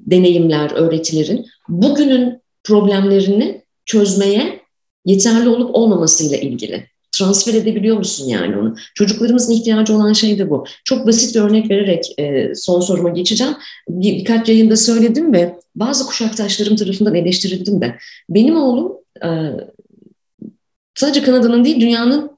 deneyimler, öğretilerin bugünün problemlerini çözmeye yeterli olup olmamasıyla ilgili. Transfer edebiliyor musun yani onu? Çocuklarımızın ihtiyacı olan şey de bu. Çok basit bir örnek vererek e, son soruma geçeceğim. Bir, birkaç yayında söyledim ve bazı kuşaktaşlarım tarafından eleştirildim de. Benim oğlum e, sadece Kanada'nın değil dünyanın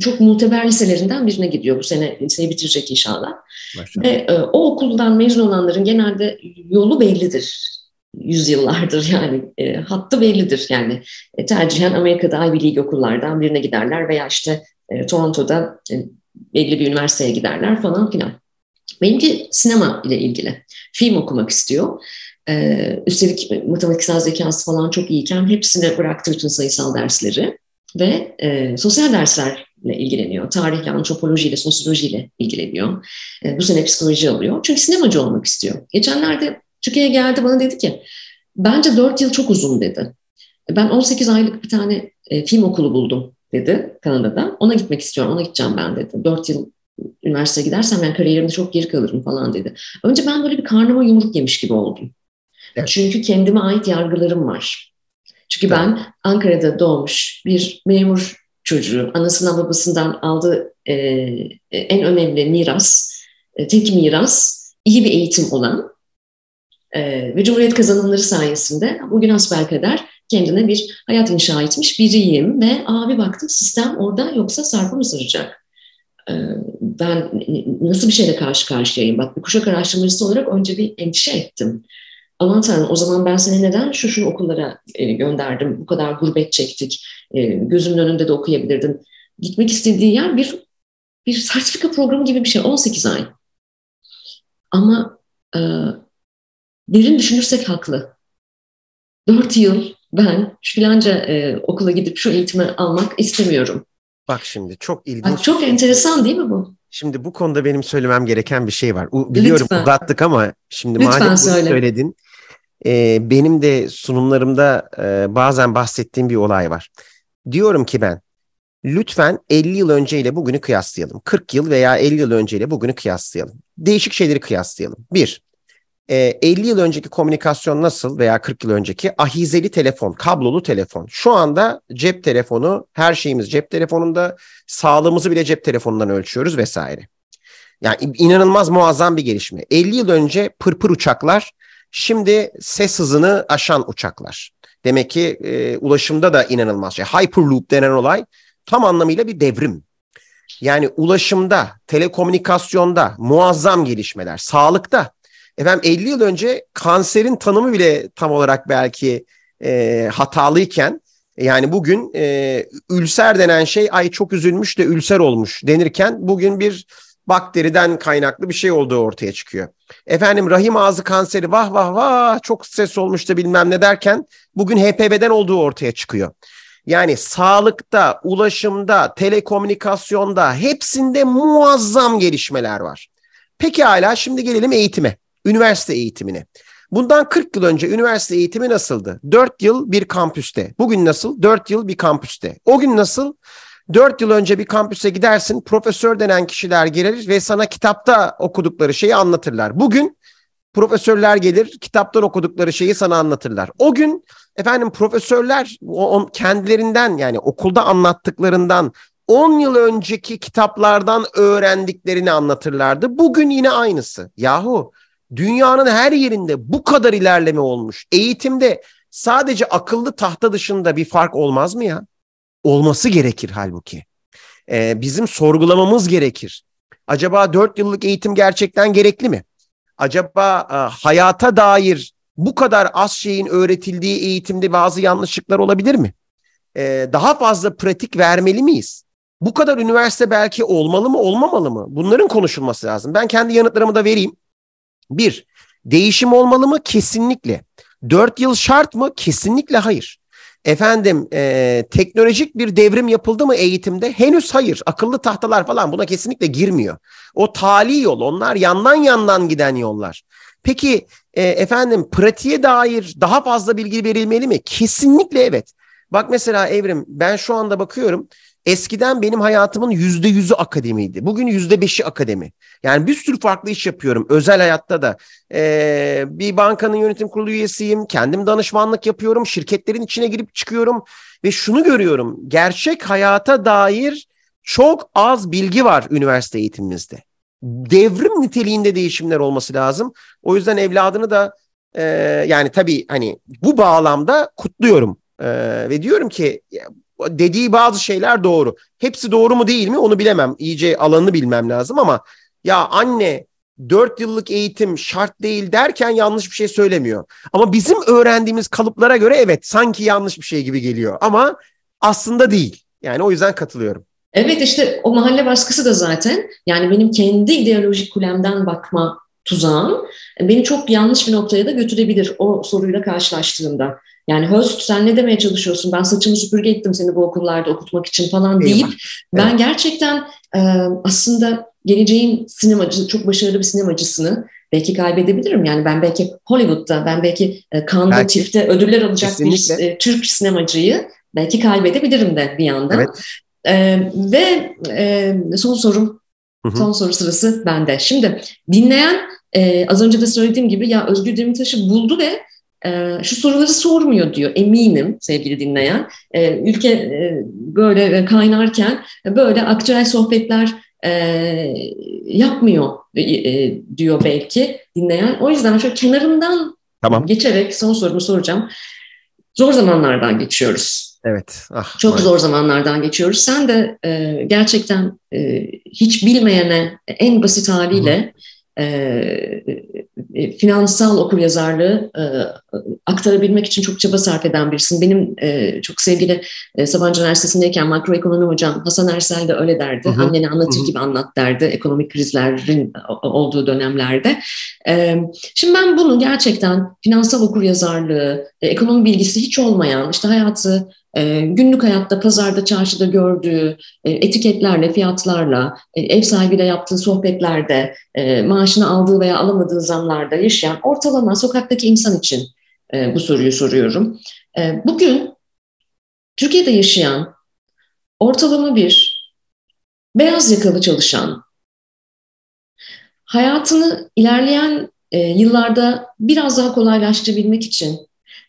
çok muteber liselerinden birine gidiyor. Bu sene liseyi bitirecek inşallah. Maşallah. Ve e, o okuldan mezun olanların genelde yolu bellidir. Yüzyıllardır yani e, hattı bellidir yani e, tercihen Amerika'da Ivy League okullardan birine giderler veya işte e, Toronto'da e, belli bir üniversiteye giderler falan filan. Benimki sinema ile ilgili. Film okumak istiyor. Ee, üstelik matematiksel zekası falan çok iyiyken hepsini bıraktı bütün sayısal dersleri ve e, sosyal dersler ilgileniyor. Tarihle, antropolojiyle, sosyolojiyle ilgileniyor. E, bu sene psikoloji alıyor. Çünkü sinemacı olmak istiyor. Geçenlerde Türkiye'ye geldi bana dedi ki bence 4 yıl çok uzun dedi. Ben 18 aylık bir tane e, film okulu buldum dedi Kanada'da. Ona gitmek istiyorum, ona gideceğim ben dedi. 4 yıl üniversiteye gidersem ben kariyerimde çok geri kalırım falan dedi. Önce ben böyle bir karnıma yumruk yemiş gibi oldum. Evet. Çünkü kendime ait yargılarım var. Çünkü evet. ben Ankara'da doğmuş bir memur çocuğu anasından babasından aldığı e, en önemli miras, e, tek miras iyi bir eğitim olan e, ve Cumhuriyet kazanımları sayesinde bugün kadar kendine bir hayat inşa etmiş biriyim ve abi baktım sistem orada yoksa sarpa mı saracak? E, ben nasıl bir şeyle karşı karşıyayım? Bak bir kuşak araştırmacısı olarak önce bir endişe ettim aman tanrım o zaman ben seni neden şu şu okullara e, gönderdim, bu kadar gurbet çektik, e, gözümün önünde de okuyabilirdin. Gitmek istediği yer bir bir sertifika programı gibi bir şey, 18 ay. Ama e, derin düşünürsek haklı. 4 yıl ben şu filanca e, okula gidip şu eğitimi almak istemiyorum. Bak şimdi çok ilginç. Bak, çok enteresan değil mi bu? Şimdi bu konuda benim söylemem gereken bir şey var. Biliyorum Lütfen. uzattık ama şimdi Lütfen madem söyle. söyledin e, benim de sunumlarımda e, bazen bahsettiğim bir olay var. Diyorum ki ben lütfen 50 yıl önceyle bugünü kıyaslayalım. 40 yıl veya 50 yıl önceyle bugünü kıyaslayalım. Değişik şeyleri kıyaslayalım. Bir, e, 50 yıl önceki komünikasyon nasıl veya 40 yıl önceki ahizeli telefon, kablolu telefon. Şu anda cep telefonu, her şeyimiz cep telefonunda, sağlığımızı bile cep telefonundan ölçüyoruz vesaire. Yani inanılmaz muazzam bir gelişme. 50 yıl önce pırpır uçaklar Şimdi ses hızını aşan uçaklar. Demek ki e, ulaşımda da inanılmaz şey. Hyperloop denen olay tam anlamıyla bir devrim. Yani ulaşımda, telekomünikasyonda muazzam gelişmeler, sağlıkta. Efendim 50 yıl önce kanserin tanımı bile tam olarak belki e, hatalıyken yani bugün e, ülser denen şey ay çok üzülmüş de ülser olmuş denirken bugün bir bakteriden kaynaklı bir şey olduğu ortaya çıkıyor. Efendim rahim ağzı kanseri vah vah vah çok stres olmuş da bilmem ne derken bugün HPV'den olduğu ortaya çıkıyor. Yani sağlıkta, ulaşımda, telekomünikasyonda hepsinde muazzam gelişmeler var. Peki hala şimdi gelelim eğitime, üniversite eğitimine. Bundan 40 yıl önce üniversite eğitimi nasıldı? 4 yıl bir kampüste. Bugün nasıl? 4 yıl bir kampüste. O gün nasıl? 4 yıl önce bir kampüse gidersin, profesör denen kişiler gelir ve sana kitapta okudukları şeyi anlatırlar. Bugün profesörler gelir, kitaptan okudukları şeyi sana anlatırlar. O gün efendim profesörler kendilerinden yani okulda anlattıklarından 10 yıl önceki kitaplardan öğrendiklerini anlatırlardı. Bugün yine aynısı. Yahu dünyanın her yerinde bu kadar ilerleme olmuş. Eğitimde sadece akıllı tahta dışında bir fark olmaz mı ya? Olması gerekir halbuki. Ee, bizim sorgulamamız gerekir. Acaba 4 yıllık eğitim gerçekten gerekli mi? Acaba e, hayata dair bu kadar az şeyin öğretildiği eğitimde bazı yanlışlıklar olabilir mi? Ee, daha fazla pratik vermeli miyiz? Bu kadar üniversite belki olmalı mı olmamalı mı? Bunların konuşulması lazım. Ben kendi yanıtlarımı da vereyim. Bir, değişim olmalı mı? Kesinlikle. Dört yıl şart mı? Kesinlikle hayır. Efendim e, teknolojik bir devrim yapıldı mı eğitimde? Henüz hayır. Akıllı tahtalar falan buna kesinlikle girmiyor. O tali yol onlar yandan yandan giden yollar. Peki e, efendim pratiğe dair daha fazla bilgi verilmeli mi? Kesinlikle evet. Bak mesela Evrim ben şu anda bakıyorum Eskiden benim hayatımın yüzde yüzü akademiydi. Bugün yüzde beşi akademi. Yani bir sürü farklı iş yapıyorum. Özel hayatta da. Ee, bir bankanın yönetim kurulu üyesiyim. Kendim danışmanlık yapıyorum. Şirketlerin içine girip çıkıyorum. Ve şunu görüyorum. Gerçek hayata dair çok az bilgi var üniversite eğitimimizde. Devrim niteliğinde değişimler olması lazım. O yüzden evladını da e, yani tabii hani bu bağlamda kutluyorum. Ee, ve diyorum ki dediği bazı şeyler doğru. Hepsi doğru mu değil mi onu bilemem. İyice alanını bilmem lazım ama ya anne 4 yıllık eğitim şart değil derken yanlış bir şey söylemiyor. Ama bizim öğrendiğimiz kalıplara göre evet sanki yanlış bir şey gibi geliyor ama aslında değil. Yani o yüzden katılıyorum. Evet işte o mahalle baskısı da zaten yani benim kendi ideolojik kulemden bakma tuzağım beni çok yanlış bir noktaya da götürebilir o soruyla karşılaştığımda. Yani host sen ne demeye çalışıyorsun? Ben saçımı süpürge ettim seni bu okullarda okutmak için falan deyip Eyvah. ben evet. gerçekten e, aslında geleceğin sinemacı, çok başarılı bir sinemacısını belki kaybedebilirim. Yani ben belki Hollywood'da, ben belki e, Cannes'da çifte ödüller alacak Kesinlikle. bir e, Türk sinemacıyı belki kaybedebilirim de bir yandan. Evet. E, ve e, son sorum, Hı-hı. son soru sırası bende. Şimdi dinleyen e, az önce de söylediğim gibi ya Özgür Demirtaş'ı buldu ve e, şu soruları sormuyor diyor eminim sevgili dinleyen. E, ülke e, böyle kaynarken böyle aktüel sohbetler e, yapmıyor e, diyor belki dinleyen. O yüzden şöyle kenarından tamam. geçerek son sorumu soracağım. Zor zamanlardan geçiyoruz. Evet. Ah, Çok maalesef. zor zamanlardan geçiyoruz. Sen de e, gerçekten e, hiç bilmeyene en basit haliyle e, e, finansal okuryazarlığı e, aktarabilmek için çok çaba sarf eden birisin. Benim e, çok sevgili e, Sabancı Üniversitesi'ndeyken makroekonomi hocam Hasan Ersel de öyle derdi. Hı hı. Anneni anlatır hı hı. gibi anlat derdi ekonomik krizlerin olduğu dönemlerde. E, şimdi ben bunu gerçekten finansal okuryazarlığı, e, ekonomi bilgisi hiç olmayan, işte hayatı e, günlük hayatta, pazarda, çarşıda gördüğü e, etiketlerle, fiyatlarla, e, ev sahibiyle yaptığı sohbetlerde, e, maaşını aldığı veya alamadığı zamlarda yaşayan ortalama sokaktaki insan için bu soruyu soruyorum. Bugün Türkiye'de yaşayan ortalama bir beyaz yakalı çalışan, hayatını ilerleyen yıllarda biraz daha kolaylaştırabilmek için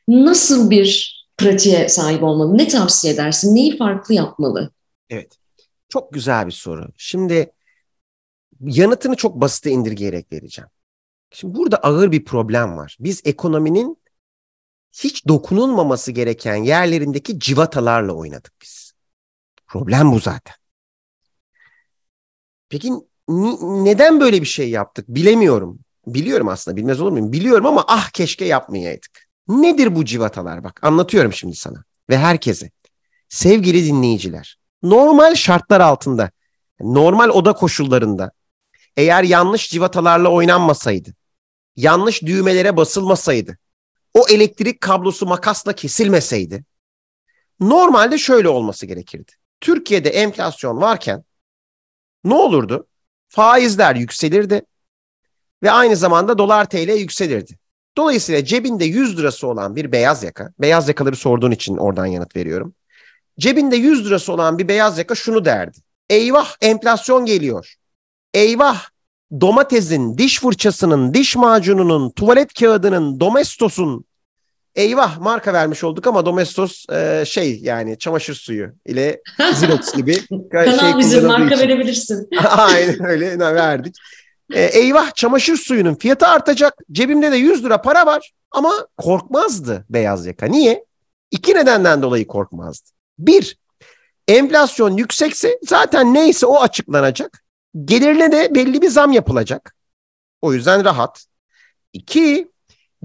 nasıl bir pratiğe sahip olmalı? Ne tavsiye edersin? Neyi farklı yapmalı? Evet. Çok güzel bir soru. Şimdi yanıtını çok basite indirgeyerek vereceğim. Şimdi burada ağır bir problem var. Biz ekonominin hiç dokunulmaması gereken yerlerindeki civatalarla oynadık biz. Problem bu zaten. Peki neden böyle bir şey yaptık bilemiyorum. Biliyorum aslında bilmez olur muyum? Biliyorum ama ah keşke yapmayaydık. Nedir bu civatalar bak anlatıyorum şimdi sana ve herkese. Sevgili dinleyiciler normal şartlar altında normal oda koşullarında eğer yanlış civatalarla oynanmasaydı, yanlış düğmelere basılmasaydı, o elektrik kablosu makasla kesilmeseydi, normalde şöyle olması gerekirdi. Türkiye'de enflasyon varken ne olurdu? Faizler yükselirdi ve aynı zamanda dolar TL yükselirdi. Dolayısıyla cebinde 100 lirası olan bir beyaz yaka, beyaz yakaları sorduğun için oradan yanıt veriyorum. Cebinde 100 lirası olan bir beyaz yaka şunu derdi. Eyvah enflasyon geliyor. Eyvah domatesin, diş fırçasının, diş macununun, tuvalet kağıdının, domestosun eyvah marka vermiş olduk ama domestos e, şey yani çamaşır suyu ile Xerox gibi Kanal şey bizim marka için. verebilirsin. Aynen öyle verdik. E, eyvah çamaşır suyunun fiyatı artacak. Cebimde de 100 lira para var ama korkmazdı beyaz yaka. Niye? İki nedenden dolayı korkmazdı. Bir, enflasyon yüksekse zaten neyse o açıklanacak. Gelirine de belli bir zam yapılacak. O yüzden rahat. İki,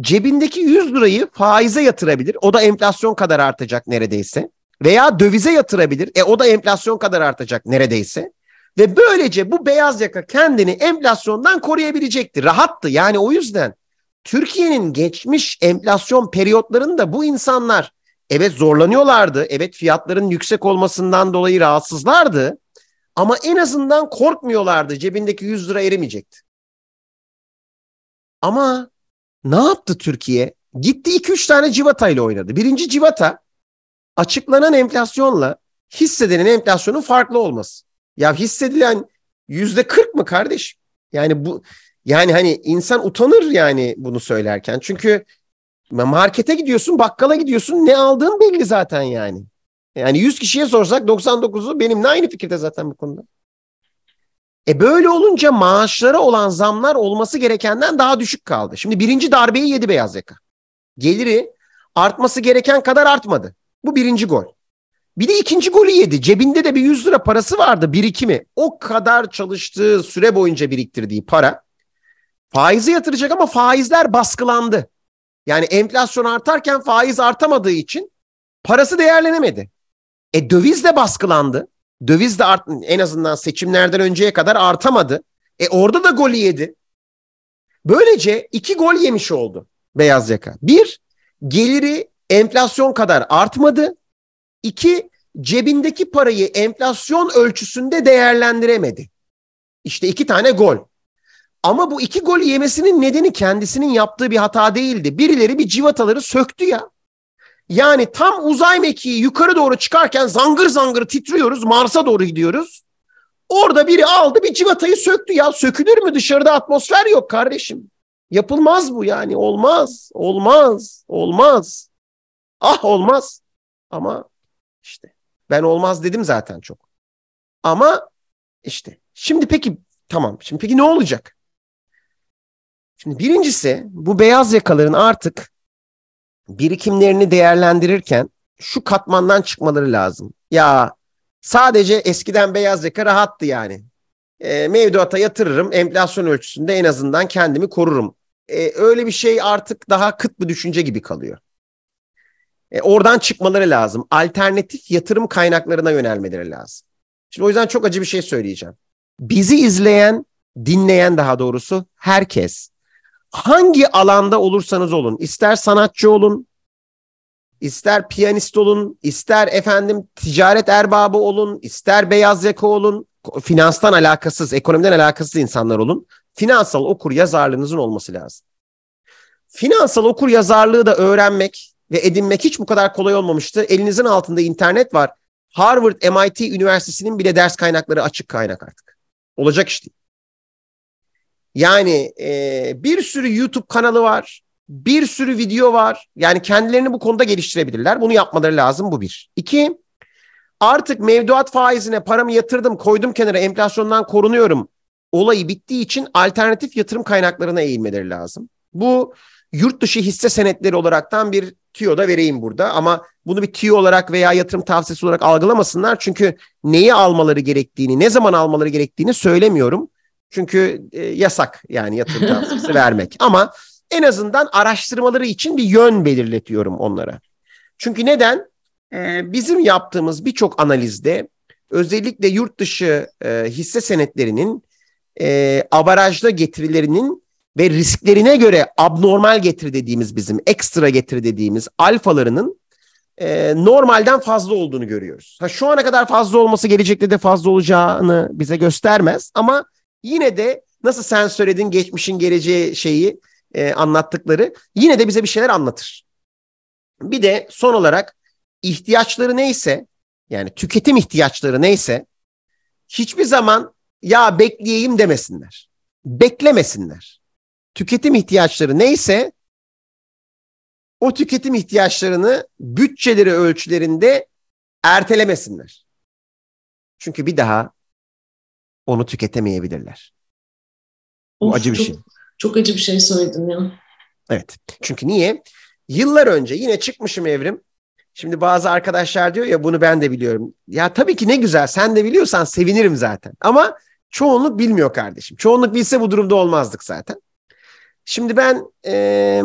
cebindeki 100 lirayı faize yatırabilir. O da enflasyon kadar artacak neredeyse. Veya dövize yatırabilir. E o da enflasyon kadar artacak neredeyse. Ve böylece bu beyaz yaka kendini enflasyondan koruyabilecekti. Rahattı. Yani o yüzden Türkiye'nin geçmiş enflasyon periyotlarında bu insanlar evet zorlanıyorlardı. Evet fiyatların yüksek olmasından dolayı rahatsızlardı. Ama en azından korkmuyorlardı. Cebindeki 100 lira erimeyecekti. Ama ne yaptı Türkiye? Gitti 2-3 tane civata ile oynadı. Birinci civata açıklanan enflasyonla hissedenin enflasyonun farklı olması. Ya hissedilen yüzde 40 mı kardeş? Yani bu yani hani insan utanır yani bunu söylerken. Çünkü markete gidiyorsun, bakkala gidiyorsun ne aldığın belli zaten yani. Yani 100 kişiye sorsak 99'u benimle aynı fikirde zaten bu konuda. E böyle olunca maaşlara olan zamlar olması gerekenden daha düşük kaldı. Şimdi birinci darbeyi yedi beyaz yaka. Geliri artması gereken kadar artmadı. Bu birinci gol. Bir de ikinci golü yedi. Cebinde de bir 100 lira parası vardı birikimi. O kadar çalıştığı süre boyunca biriktirdiği para faizi yatıracak ama faizler baskılandı. Yani enflasyon artarken faiz artamadığı için parası değerlenemedi. E döviz de baskılandı. Döviz de art, en azından seçimlerden önceye kadar artamadı. E orada da golü yedi. Böylece iki gol yemiş oldu beyaz yaka. Bir, geliri enflasyon kadar artmadı. İki, cebindeki parayı enflasyon ölçüsünde değerlendiremedi. İşte iki tane gol. Ama bu iki gol yemesinin nedeni kendisinin yaptığı bir hata değildi. Birileri bir civataları söktü ya. Yani tam uzay mekiği yukarı doğru çıkarken zangır zangır titriyoruz. Mars'a doğru gidiyoruz. Orada biri aldı bir civatayı söktü ya. Sökülür mü dışarıda atmosfer yok kardeşim. Yapılmaz bu yani olmaz. Olmaz. Olmaz. Ah olmaz. Ama işte ben olmaz dedim zaten çok. Ama işte şimdi peki tamam şimdi peki ne olacak? Şimdi birincisi bu beyaz yakaların artık birikimlerini değerlendirirken şu katmandan çıkmaları lazım. Ya sadece eskiden beyaz yaka rahattı yani. E, mevduata yatırırım enflasyon ölçüsünde en azından kendimi korurum. E, öyle bir şey artık daha kıt bir düşünce gibi kalıyor. E, oradan çıkmaları lazım. Alternatif yatırım kaynaklarına yönelmeleri lazım. Şimdi o yüzden çok acı bir şey söyleyeceğim. Bizi izleyen, dinleyen daha doğrusu herkes hangi alanda olursanız olun, ister sanatçı olun, ister piyanist olun, ister efendim ticaret erbabı olun, ister beyaz yaka olun, finanstan alakasız, ekonomiden alakasız insanlar olun. Finansal okur yazarlığınızın olması lazım. Finansal okur yazarlığı da öğrenmek ve edinmek hiç bu kadar kolay olmamıştı. Elinizin altında internet var. Harvard, MIT Üniversitesi'nin bile ders kaynakları açık kaynak artık. Olacak iş. Yani e, bir sürü YouTube kanalı var. Bir sürü video var. Yani kendilerini bu konuda geliştirebilirler. Bunu yapmaları lazım bu bir. İki, artık mevduat faizine paramı yatırdım, koydum kenara, enflasyondan korunuyorum. Olayı bittiği için alternatif yatırım kaynaklarına eğilmeleri lazım. Bu yurt dışı hisse senetleri olaraktan bir tüyo da vereyim burada. Ama bunu bir tüyo olarak veya yatırım tavsiyesi olarak algılamasınlar. Çünkü neyi almaları gerektiğini, ne zaman almaları gerektiğini söylemiyorum. Çünkü e, yasak yani yatırım tavsiyesi vermek. Ama en azından araştırmaları için bir yön belirletiyorum onlara. Çünkü neden? Ee, bizim yaptığımız birçok analizde özellikle yurt dışı e, hisse senetlerinin e, abarajda getirilerinin ve risklerine göre abnormal getiri dediğimiz bizim ekstra getiri dediğimiz alfalarının e, normalden fazla olduğunu görüyoruz. Ha, şu ana kadar fazla olması gelecekte de fazla olacağını bize göstermez ama yine de nasıl sen söyledin geçmişin geleceği şeyi e, anlattıkları yine de bize bir şeyler anlatır. Bir de son olarak ihtiyaçları neyse yani tüketim ihtiyaçları neyse hiçbir zaman ya bekleyeyim demesinler. Beklemesinler. Tüketim ihtiyaçları neyse o tüketim ihtiyaçlarını bütçeleri ölçülerinde ertelemesinler. Çünkü bir daha onu tüketemeyebilirler. Bu of, acı bir çok, şey. Çok acı bir şey söyledin ya. Evet. Çünkü niye? Yıllar önce yine çıkmışım evrim. Şimdi bazı arkadaşlar diyor ya bunu ben de biliyorum. Ya tabii ki ne güzel sen de biliyorsan sevinirim zaten. Ama çoğunluk bilmiyor kardeşim. Çoğunluk bilse bu durumda olmazdık zaten. Şimdi ben e,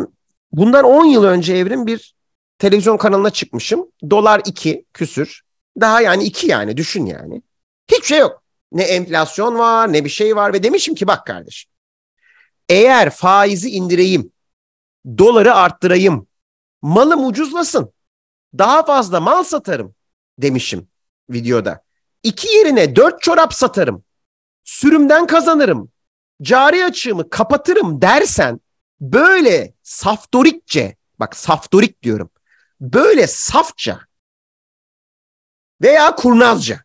bundan 10 yıl önce evrim bir televizyon kanalına çıkmışım. Dolar 2 küsür. Daha yani 2 yani düşün yani. Hiçbir şey yok. Ne enflasyon var ne bir şey var ve demişim ki bak kardeşim. Eğer faizi indireyim, doları arttırayım, malım ucuzlasın, daha fazla mal satarım demişim videoda. İki yerine dört çorap satarım, sürümden kazanırım, cari açığımı kapatırım dersen böyle saftorikçe, bak saftorik diyorum, böyle safça veya kurnazca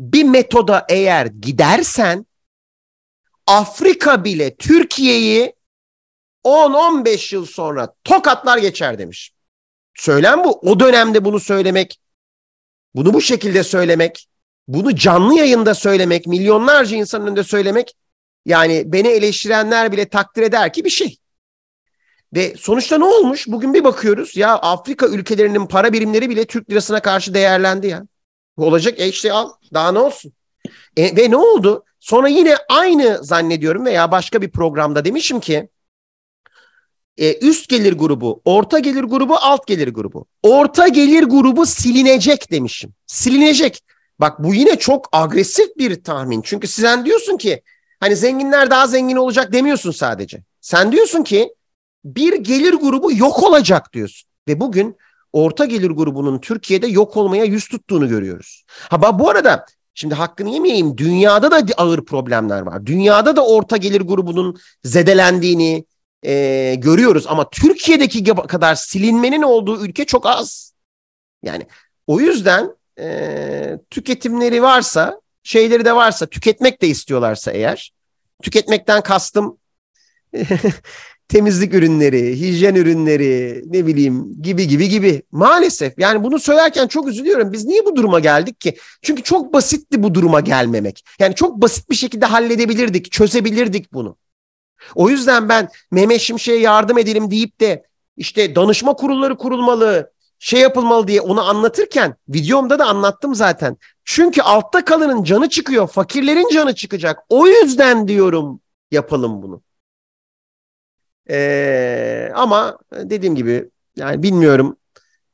bir metoda eğer gidersen Afrika bile Türkiye'yi 10-15 yıl sonra tokatlar geçer demiş. Söylem bu. O dönemde bunu söylemek, bunu bu şekilde söylemek, bunu canlı yayında söylemek, milyonlarca insanın önünde söylemek yani beni eleştirenler bile takdir eder ki bir şey. Ve sonuçta ne olmuş? Bugün bir bakıyoruz ya Afrika ülkelerinin para birimleri bile Türk lirasına karşı değerlendi ya. Olacak e işte al daha ne olsun. E, ve ne oldu? Sonra yine aynı zannediyorum veya başka bir programda demişim ki e, üst gelir grubu, orta gelir grubu, alt gelir grubu. Orta gelir grubu silinecek demişim. Silinecek. Bak bu yine çok agresif bir tahmin. Çünkü sen diyorsun ki hani zenginler daha zengin olacak demiyorsun sadece. Sen diyorsun ki bir gelir grubu yok olacak diyorsun. Ve bugün orta gelir grubunun Türkiye'de yok olmaya yüz tuttuğunu görüyoruz. Ha bu arada şimdi hakkını yemeyeyim dünyada da ağır problemler var. Dünyada da orta gelir grubunun zedelendiğini e, görüyoruz ama Türkiye'deki kadar silinmenin olduğu ülke çok az. Yani o yüzden e, tüketimleri varsa şeyleri de varsa tüketmek de istiyorlarsa eğer tüketmekten kastım temizlik ürünleri, hijyen ürünleri, ne bileyim gibi gibi gibi. Maalesef yani bunu söylerken çok üzülüyorum. Biz niye bu duruma geldik ki? Çünkü çok basitti bu duruma gelmemek. Yani çok basit bir şekilde halledebilirdik, çözebilirdik bunu. O yüzden ben Mehmet Şimşek'e yardım edelim deyip de işte danışma kurulları kurulmalı, şey yapılmalı diye onu anlatırken videomda da anlattım zaten. Çünkü altta kalanın canı çıkıyor, fakirlerin canı çıkacak. O yüzden diyorum yapalım bunu. Ee, ama dediğim gibi yani bilmiyorum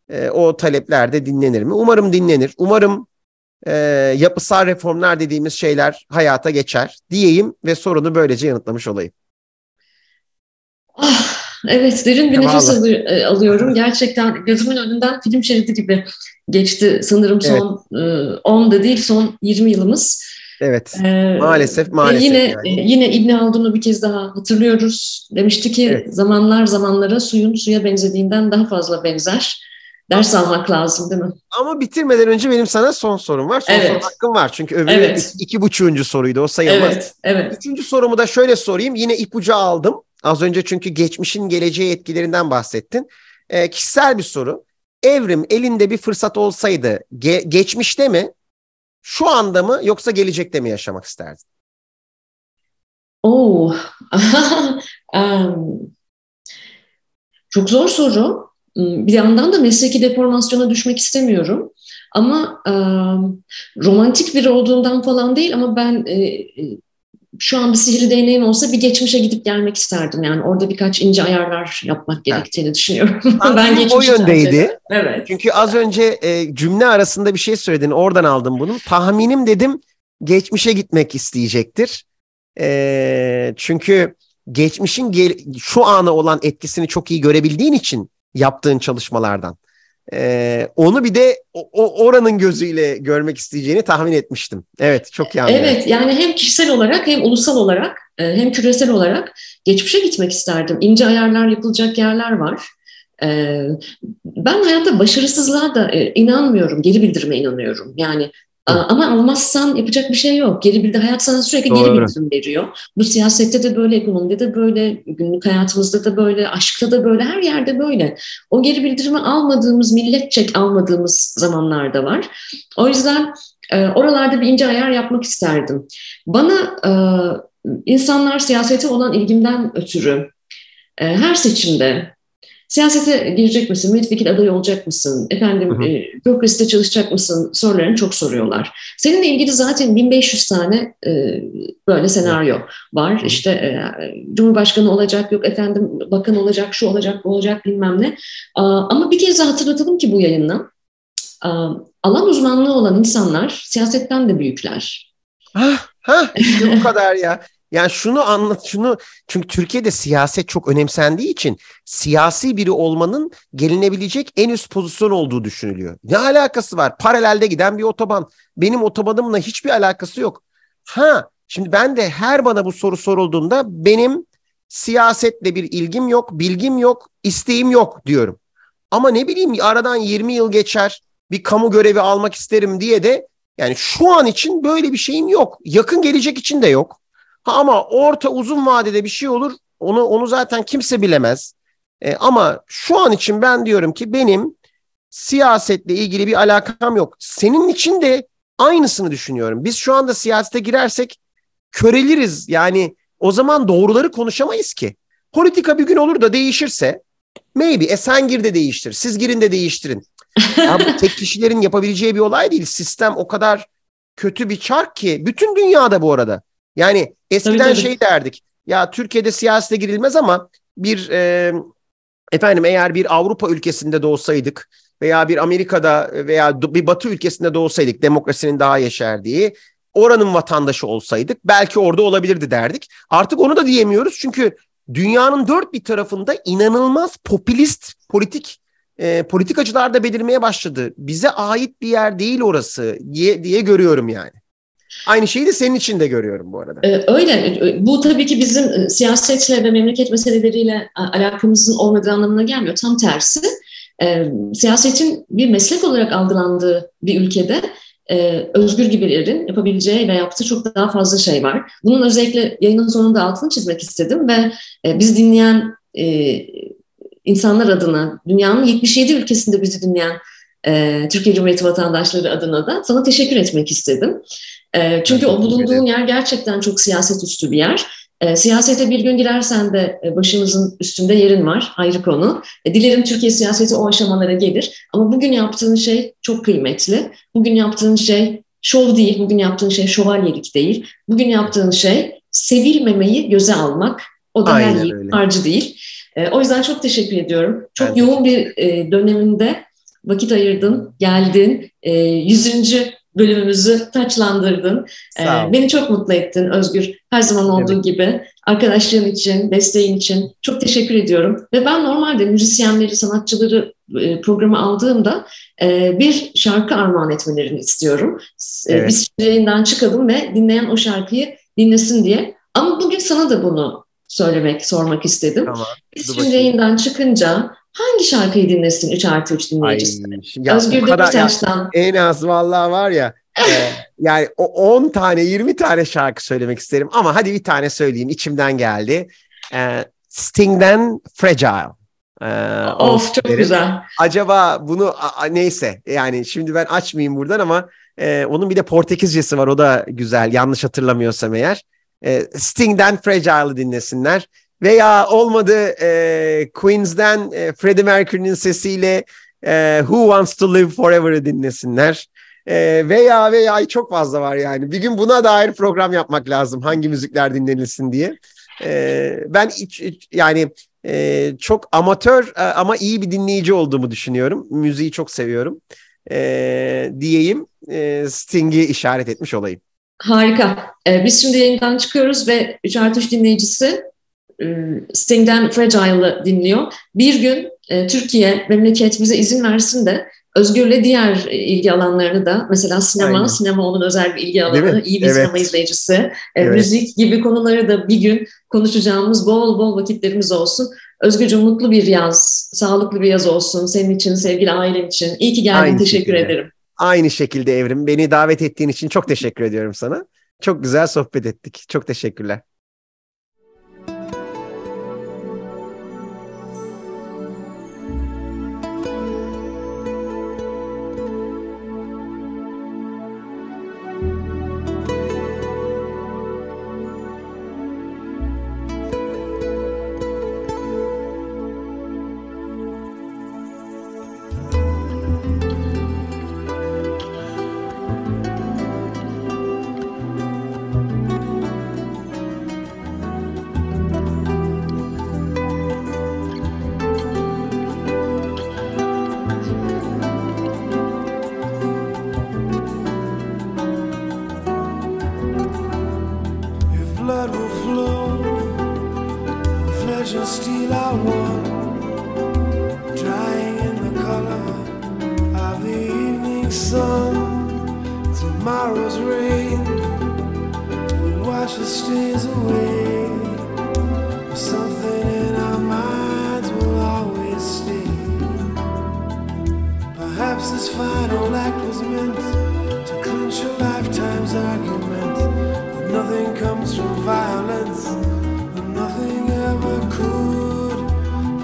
e, o talepler de dinlenir mi? Umarım dinlenir. Umarım e, yapısal reformlar dediğimiz şeyler hayata geçer diyeyim ve sorunu böylece yanıtlamış olayım. Ah, evet derin bir nefes al- alıyorum. Gerçekten gözümün önünden film şeridi gibi geçti sanırım son evet. 10 da değil son 20 yılımız. Evet. Ee, maalesef maalesef. Yine yani. yine İbn Haldun'u bir kez daha hatırlıyoruz. Demişti ki evet. zamanlar zamanlara suyun suya benzediğinden daha fazla benzer. Ders almak lazım değil mi? Ama bitirmeden önce benim sana son sorum var. Son evet. soru hakkım var. Çünkü öbürü evet. iki, iki buçuğuncu soruydu. O sayılmaz. Evet, evet. Üçüncü sorumu da şöyle sorayım. Yine ipucu aldım. Az önce çünkü geçmişin geleceği etkilerinden bahsettin. E, kişisel bir soru. Evrim elinde bir fırsat olsaydı ge- geçmişte mi, şu anda mı yoksa gelecekte mi yaşamak isterdin? Oh, um, çok zor soru. Hmm, bir yandan da mesleki deformasyona düşmek istemiyorum. Ama um, romantik biri olduğundan falan değil ama ben e, şu an bir sihirli değneğim olsa bir geçmişe gidip gelmek isterdim. Yani orada birkaç ince ayarlar yapmak gerektiğini evet. düşünüyorum. ben geçmişe o yöndeydi. Evet. Çünkü az önce e, cümle arasında bir şey söyledin. Oradan aldım bunu. Tahminim dedim geçmişe gitmek isteyecektir. E, çünkü geçmişin gel şu ana olan etkisini çok iyi görebildiğin için yaptığın çalışmalardan. Ee, onu bir de o, oranın gözüyle görmek isteyeceğini tahmin etmiştim. Evet çok iyi anlıyorum. Evet yani hem kişisel olarak hem ulusal olarak e, hem küresel olarak geçmişe gitmek isterdim. İnce ayarlar yapılacak yerler var. Ee, ben hayatta başarısızlığa da e, inanmıyorum, geri bildirime inanıyorum. Yani ama almazsan yapacak bir şey yok. Geri bildir, hayat sana sürekli Doğru. geri bildirim veriyor. Bu siyasette de böyle, ekonomide de böyle, günlük hayatımızda da böyle, aşkta da böyle, her yerde böyle. O geri bildirimi almadığımız, milletçek almadığımız zamanlarda var. O yüzden e, oralarda bir ince ayar yapmak isterdim. Bana e, insanlar siyasete olan ilgimden ötürü e, her seçimde Siyasete girecek misin? Milletvekili adayı olacak mısın? Efendim hı e, bürokraside çalışacak mısın? Sorularını çok soruyorlar. Seninle ilgili zaten 1500 tane e, böyle senaryo var. Hı. İşte e, Cumhurbaşkanı olacak, yok efendim bakan olacak, şu olacak, bu olacak bilmem ne. A, ama bir kez daha hatırlatalım ki bu yayından. A, alan uzmanlığı olan insanlar siyasetten de büyükler. Ha, ha işte bu kadar ya. Yani şunu anlat, şunu çünkü Türkiye'de siyaset çok önemsendiği için siyasi biri olmanın gelinebilecek en üst pozisyon olduğu düşünülüyor. Ne alakası var? Paralelde giden bir otoban. Benim otobanımla hiçbir alakası yok. Ha, şimdi ben de her bana bu soru sorulduğunda benim siyasetle bir ilgim yok, bilgim yok, isteğim yok diyorum. Ama ne bileyim aradan 20 yıl geçer, bir kamu görevi almak isterim diye de yani şu an için böyle bir şeyim yok. Yakın gelecek için de yok. Ha, ama orta uzun vadede bir şey olur. Onu onu zaten kimse bilemez. E, ama şu an için ben diyorum ki benim siyasetle ilgili bir alakam yok. Senin için de aynısını düşünüyorum. Biz şu anda siyasete girersek köreliriz. Yani o zaman doğruları konuşamayız ki. Politika bir gün olur da değişirse maybe e sen gir de değiştir. Siz girin de değiştirin. ya bu tek kişilerin yapabileceği bir olay değil. Sistem o kadar kötü bir çark ki. Bütün dünyada bu arada. Yani eskiden tabii, tabii. şey derdik. Ya Türkiye'de siyasete girilmez ama bir e, efendim eğer bir Avrupa ülkesinde doğsaydık veya bir Amerika'da veya bir Batı ülkesinde doğsaydık demokrasinin daha yeşerdiği oranın vatandaşı olsaydık belki orada olabilirdi derdik. Artık onu da diyemiyoruz çünkü dünyanın dört bir tarafında inanılmaz popülist politik e, politikacılar da belirmeye başladı. Bize ait bir yer değil orası diye, diye görüyorum yani. Aynı şeyi de senin için de görüyorum bu arada. Ee, öyle. Bu tabii ki bizim e, siyasetle ve memleket meseleleriyle alakamızın olmadığı anlamına gelmiyor. Tam tersi. E, siyasetin bir meslek olarak algılandığı bir ülkede e, özgür gibilerin yapabileceği ve yaptığı çok daha fazla şey var. Bunun özellikle yayının sonunda altını çizmek istedim ve e, biz dinleyen e, insanlar adına, dünyanın 77 ülkesinde bizi dinleyen Türkiye Cumhuriyeti vatandaşları adına da sana teşekkür etmek istedim. E, çünkü o bulunduğun yer gerçekten çok siyaset üstü bir yer. E, siyasete bir gün girersen de e, başımızın üstünde yerin var, ayrı konu. E, dilerim Türkiye siyaseti o aşamalara gelir. Ama bugün yaptığın şey çok kıymetli. Bugün yaptığın şey şov değil, bugün yaptığın şey şövalyelik değil. Bugün yaptığın şey sevilmemeyi göze almak. O da Aynen her yiğit harcı değil. E, o yüzden çok teşekkür ediyorum. Çok ben yoğun bir e, döneminde vakit ayırdın, geldin. E, 100 bölümümüzü taçlandırdın. Ee, beni çok mutlu ettin Özgür. Her zaman olduğu evet. gibi. Arkadaşlığın için, desteğin için çok teşekkür ediyorum. Ve ben normalde müzisyenleri, sanatçıları e, programı aldığımda e, bir şarkı armağan etmelerini istiyorum. E, evet. Biz yayından çıkalım ve dinleyen o şarkıyı dinlesin diye. Ama bugün sana da bunu söylemek, sormak istedim. Tamam. Biz şimdi yayından çıkınca hangi şarkıyı dinlesin 3 artı 3 dinleyicisi? Ay, Özgür Demirtaş'tan. En az vallahi var ya e, yani o 10 tane 20 tane şarkı söylemek isterim ama hadi bir tane söyleyeyim içimden geldi. E, Sting'den Fragile. Ee, of çok derim. güzel. Acaba bunu a, neyse yani şimdi ben açmayayım buradan ama e, onun bir de Portekizcesi var o da güzel yanlış hatırlamıyorsam eğer. E, Sting'den Fragile'ı dinlesinler. Veya olmadı e, Queens'den e, Freddie Mercury'nin sesiyle e, Who Wants to Live Forever'ı dinlesinler. E, veya veya çok fazla var yani. Bir gün buna dair program yapmak lazım. Hangi müzikler dinlenilsin diye. E, ben iç, iç, yani e, çok amatör e, ama iyi bir dinleyici olduğumu düşünüyorum. Müziği çok seviyorum. E, diyeyim. E, Sting'i işaret etmiş olayım. Harika. Ee, biz şimdi yayından çıkıyoruz ve 3 artı 3 dinleyicisi Sting'den Fragile'ı dinliyor. Bir gün e, Türkiye, memleket bize izin versin de Özgür'le diğer ilgi alanlarını da mesela sinema, Aynen. sinema onun özel bir ilgi alanı, iyi bir evet. sinema izleyicisi, e, evet. müzik gibi konuları da bir gün konuşacağımız bol bol vakitlerimiz olsun. Özgürcüğüm mutlu bir yaz, sağlıklı bir yaz olsun senin için, sevgili ailen için. İyi ki geldin, Aynı teşekkür şekilde. ederim. Aynı şekilde Evrim, beni davet ettiğin için çok teşekkür ediyorum sana. Çok güzel sohbet ettik. Çok teşekkürler. was rain would wash the stains away. Something in our minds will always stay. Perhaps this final act was meant to clinch a lifetime's argument that nothing comes from violence, that nothing ever could.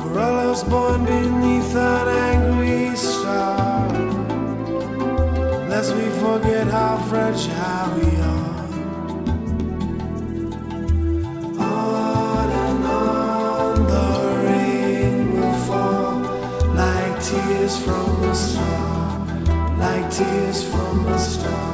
For all I was born beneath an angry star. Lest we forget how touch how we are. On and on the rain will fall like tears from a star, like tears from a star.